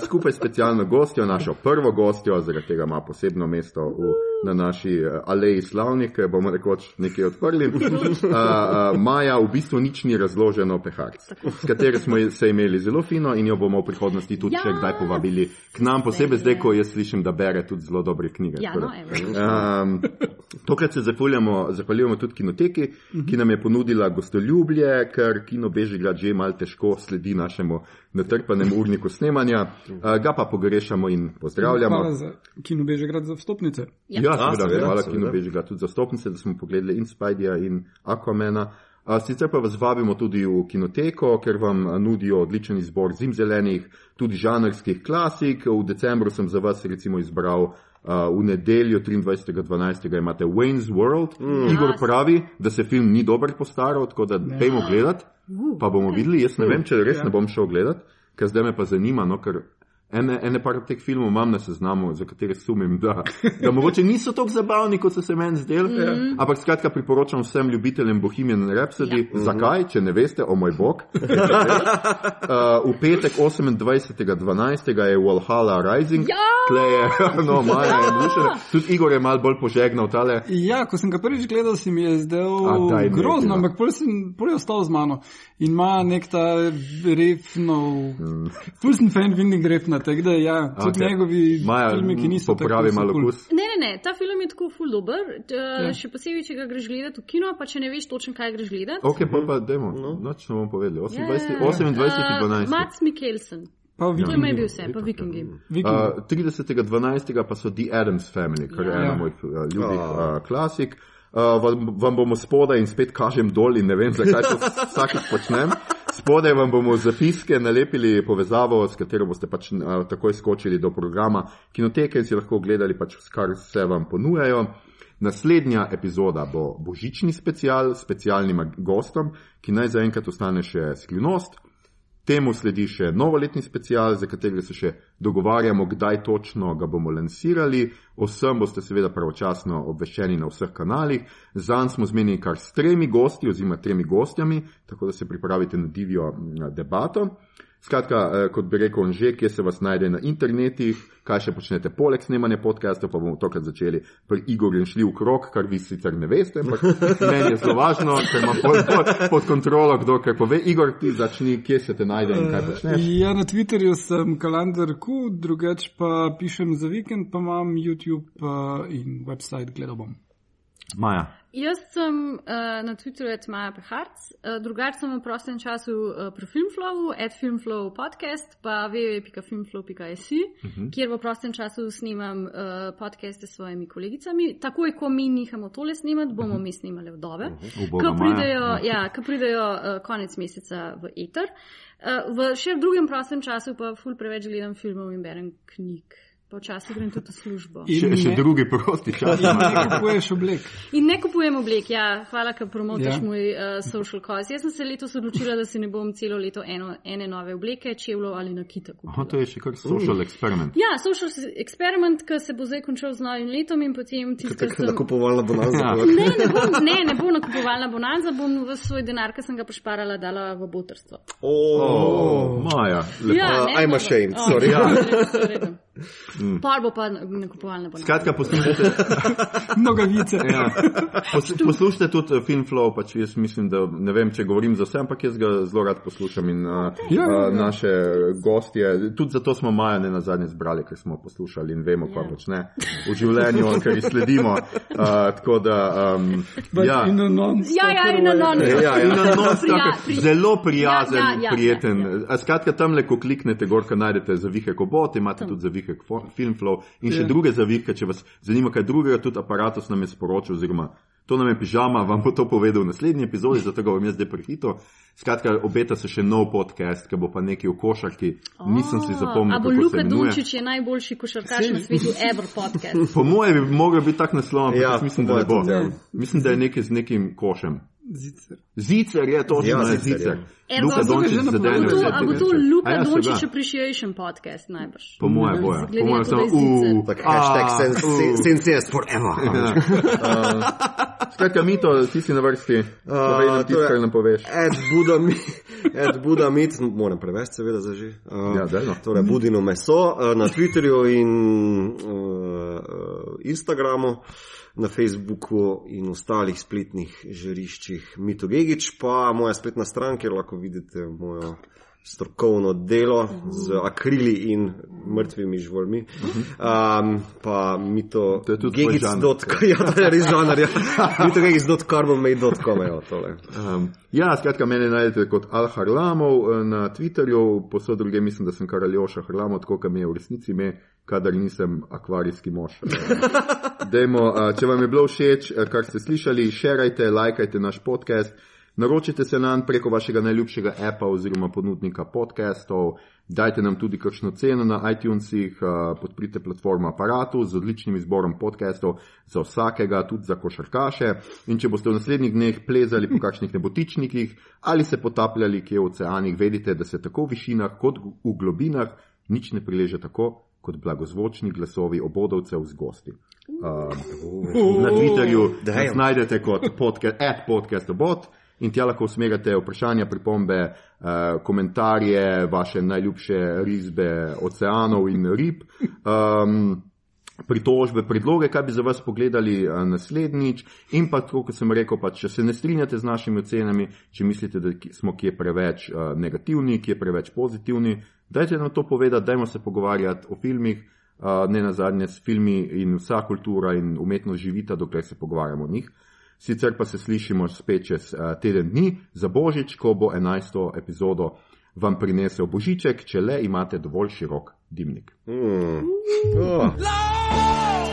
skupaj s specialno gostjo, našo prvo gostjo, zaradi tega ima posebno mesto v, na naši uh, aleji jo bomo nekoč nekaj odprli. Uh, uh, Maja v bistvu nič ni razloženo peharc, s katero smo se imeli zelo fino in jo bomo v prihodnosti tudi Ja. še kdaj povabili k nam, posebej zdaj, ko jaz slišim, da bere tudi zelo dobre knjige. Ja, no. Um, tokrat se zahvaljujemo, zahvaljujemo tudi kinoteki, ki nam je ponudila gostoljublje, ker kino Bežigrad že malo težko sledi našemu natrpanemu urniku snemanja. Uh, ga pa pogrešamo in pozdravljamo. Hvala za kino Bežegrad za vstopnice. Ja. Ja, seveda, seveda, hvala kino Bežigrad tudi za stopnice, da smo pogledali in Spideyja in Aquamana. A, Sicer pa vas vabimo tudi v kinoteko, ker vam nudijo odličen izbor zimzelenih, tudi žanrskih klasik. V decembru sem za vas recimo izbral a, v nedeljo 23.12. imate Wayne's World. Mm. Igor pravi, da se film ni dober postaral, tako da pejmo gledati, pa bomo videli. Jaz ne vem, če res ne bom šel gledat, ker zdaj me pa zanima, no, ker Ene, ene par teh filmov imam na seznamu, za katere sumim, da, da mogoče niso tako zabavni, kot so se meni zdeli. Mm -hmm. Ampak skratka priporočam vsem ljubiteljem Bohemian Rhapsody. Ja. Zakaj, če ne veste, o moj bog. uh, v petek 28.12. je Valhalla Rising. Ja! Tle je, no, Maja je navdušena. Tudi Igor je mal bolj požegnal tale. Ja, ko sem ga prvič gledal, se mi je zdel A, grozno, ampak pol, sem, pol je ostal z mano. In ima nek ta refnov, Mm. ful sem fan Winding Refna, tako da ja, tudi okay. njegovi Maja, filmi, ki niso popravi so malo kus. Ne, ne, ne, ta film je tako ful dober, ja. še posebej, če ga greš gledati v kino, pa če ne veš točno, kaj greš gledati. Ok, pa pa dajmo, no. noč bomo povedali. 28, Ja. 28 Uh, 12. Mats Mikkelsen. Pa To je Vikingi. bil vse, pa Vikingi. Vikingi. Uh, 30.12. pa so The Adams Family, kar je Ja. ena mojih uh, ljubih uh, klasik. Uh, vam, vam bomo spodaj in spet kažem dol in ne vem, zakaj to vsakeč počnem. Spodaj vam bomo v zapiske nalepili povezavo, s katero boste pač takoj skočili do programa kinoteke in si lahko ogledali, pač, kar se vam ponujajo. Naslednja epizoda bo božični special s specialnim gostom, ki naj zaenkrat ostane še skrivnost. Temu sledi še novoletni special, za katerega se še dogovarjamo, kdaj točno ga bomo lansirali. Vsem boste seveda pravočasno obveščeni na vseh kanalih. Zanj smo zmenili kar s tremi gosti oziroma tremi gostjami, tako da se pripravite na divjo debato. Skratka, eh, kot bi rekel, že kje se vas najde na internetih, kaj še počnete poleg snemanja podcastov, pa bomo tokrat začeli pri Igorju in šli v krog, kar vi sicer ne veste, ampak meni je zelo važno, ker ima pod, pod, pod kontrolo, kdo kaj pove. Igor, ti začni, kje se te najde in kaj počneš. Ja, na Twitterju sem kalendar Q, drugač pa pišem za vikend, pa imam YouTube uh, in website gledal bom. Maja. Jaz sem uh, na Twitterju od Maja Peharc, uh, drugače sem v prostem času uh, pri Filmflowu, at Filmflow podcast, pa www.filmflow.js, uh -huh. kjer v prostem času snemam uh, podcaste s svojimi kolegicami. Takoj, ko mi nehamo tole snemati, bomo uh -huh. mi snemali vdove, uh -huh. Uboga ko Maja. pridejo, ja, ko pridejo uh, konec meseca v eter. Uh, v še drugem prostem času pa ful preveč gledam filmov in berem knjig. Pa včasih grem tudi v službo. In Še, še ne- drugi prosti čas. In ne kupuješ oblek. In ne kupujem oblek, ja, hvala, ker promotaš Ja. ja. moj uh, social cause. Jaz sem se letos odločila, da si ne bom celo leto eno, ene nove obleke, čevljo ali nakita Aha, kupila. to je še kar social experiment. Ja, social experiment, ki se bo zdaj končal z novim letom in potem tisti, ki Tako sem. nakupovalna bonanza. Ja. Ne, ne bom, ne, ne bo nakupovalna bonanza, bom v svoj denar, ki sem ga pošparala, dala v botrstvo. Oh. Oh, Maja, lepo. Ja, Uh, ne, I'm dobro. ashamed, Oh, sorry. ja, redu. Pol bo pa nakupovalna bonanza. Skratka, poslušajte, Nogavice. ja, pos, poslušajte tudi eh, Filmflow, pač jaz mislim, da ne vem, če govorim za vse, ampak jaz ga zelo rad poslušam in uh, Ja, ja, ja. uh, naše gostje, tudi zato smo Maja ne na zadnje zbrali, ker smo poslušali in vemo, kaj Ja. počne v življenju, ker jih sledimo. Uh, tako da, um, But ja. in a non-stop Ja, ja, in way. non Ja, ja. In na non Prija- pri- zelo prijazen, Ja, ja, ja, prijeten. ja, A Skratka, tam le, ko kliknete gor, kaj najdete zavihek obot, imate tudi zavihek fo- Filmflow in še Ja. druge zavihke, če vas zanima kaj drugega, tudi aparatus nam je sporočil, oziroma to nam je pižama, vam bo to povedal v naslednji epizodi, zato ga bom jaz zdaj prehito. Skratka, obeta se še nov podcast, ki bo pa neki v košarki. Nisem si zapomnil, A bo kako se Luka. Dončić je najboljši košarkaš na svetu, ever podcast. Po mojem bi mogel biti tak naslov, ampak Ja, jaz mislim, da ne bo. tudi, ja. Mislim, da je nekaj z nekim košem. Zicer. Zicer je točno, Ja, Zicer, zicer. ja. Luka Dončić za napovedali. A bo to, to. Luka ja, Dončić. Appreciation podcast najbrž. Po moje. Glede Po moje to, samo, uh, Tak hashtag sense- uh. sincere forever. Skratka, Mito, ti si na vrsti. Povej nam tisto, kar nam poveš. Ed Buda, mi- Ed Buda mit, moram prevesti, seveda, za že. Uh, Ja, dajno. torej, Budino meso uh, na Twitterju in uh, Instagramu, na Facebooku in ostalih spletnih žariščih Mito Gigič, pa moja spletna stran, kjer lahko vidite mojo strokovno delo z akrili in mrtvimi žvolmi. Um, pa mito To je tudi gigic.com, ja, to je res žanr, ja. mito gigic.carbonmate.com, evo tole. Um, ja, skratka, mene najdete kot Al Harlamov eh, na Twitterju, posod druge mislim, da sem kar Aljoša Harlamov, tako kam je v resnici ime, kadar nisem akvarijski mož. Dejmo, eh, če vam je bilo všeč, eh, kar ste slišali, šerajte, lajkajte naš podcast. Naročite se nam preko vašega najljubšega appa oziroma ponudnika podcastov, dajte nam tudi kakšno ceno na iTunesih, eh, podprite platformo Aparatu z odličnim izborom podcastov za vsakega, tudi za košarkaše. In če boste v naslednjih dneh plezali po kakšnih nebotičnikih ali se potapljali kje v oceanih, vedite, da se tako v višinah kot v globinah nič ne prileže tako kot blagozvočni glasovi obodovcev z gosti. Um, na Twitterju nas najdete kot podcast, podcast obot in tja lahko usmerjate vprašanja, pripombe, uh, komentarje, vaše najljubše risbe oceanov in rib. Um, pritožbe, predloge, kaj bi za vas pogledali a, naslednjič, in pa, kot sem rekel, pa, če se ne strinjate z našimi ocenami, če mislite, da smo kje preveč a, negativni, kje preveč pozitivni, dajte nam to povedati, dajmo se pogovarjati o filmih, a, ne na zadnje s filmi in vsa kultura in umetnost živita, dokler se pogovarjamo o njih. Sicer pa se slišimo spet čez a, teden dni za Božič, ko bo 11. epizodo vam prinesel Božiček, če le imate dovolj širok dimnik. Mm. Oh.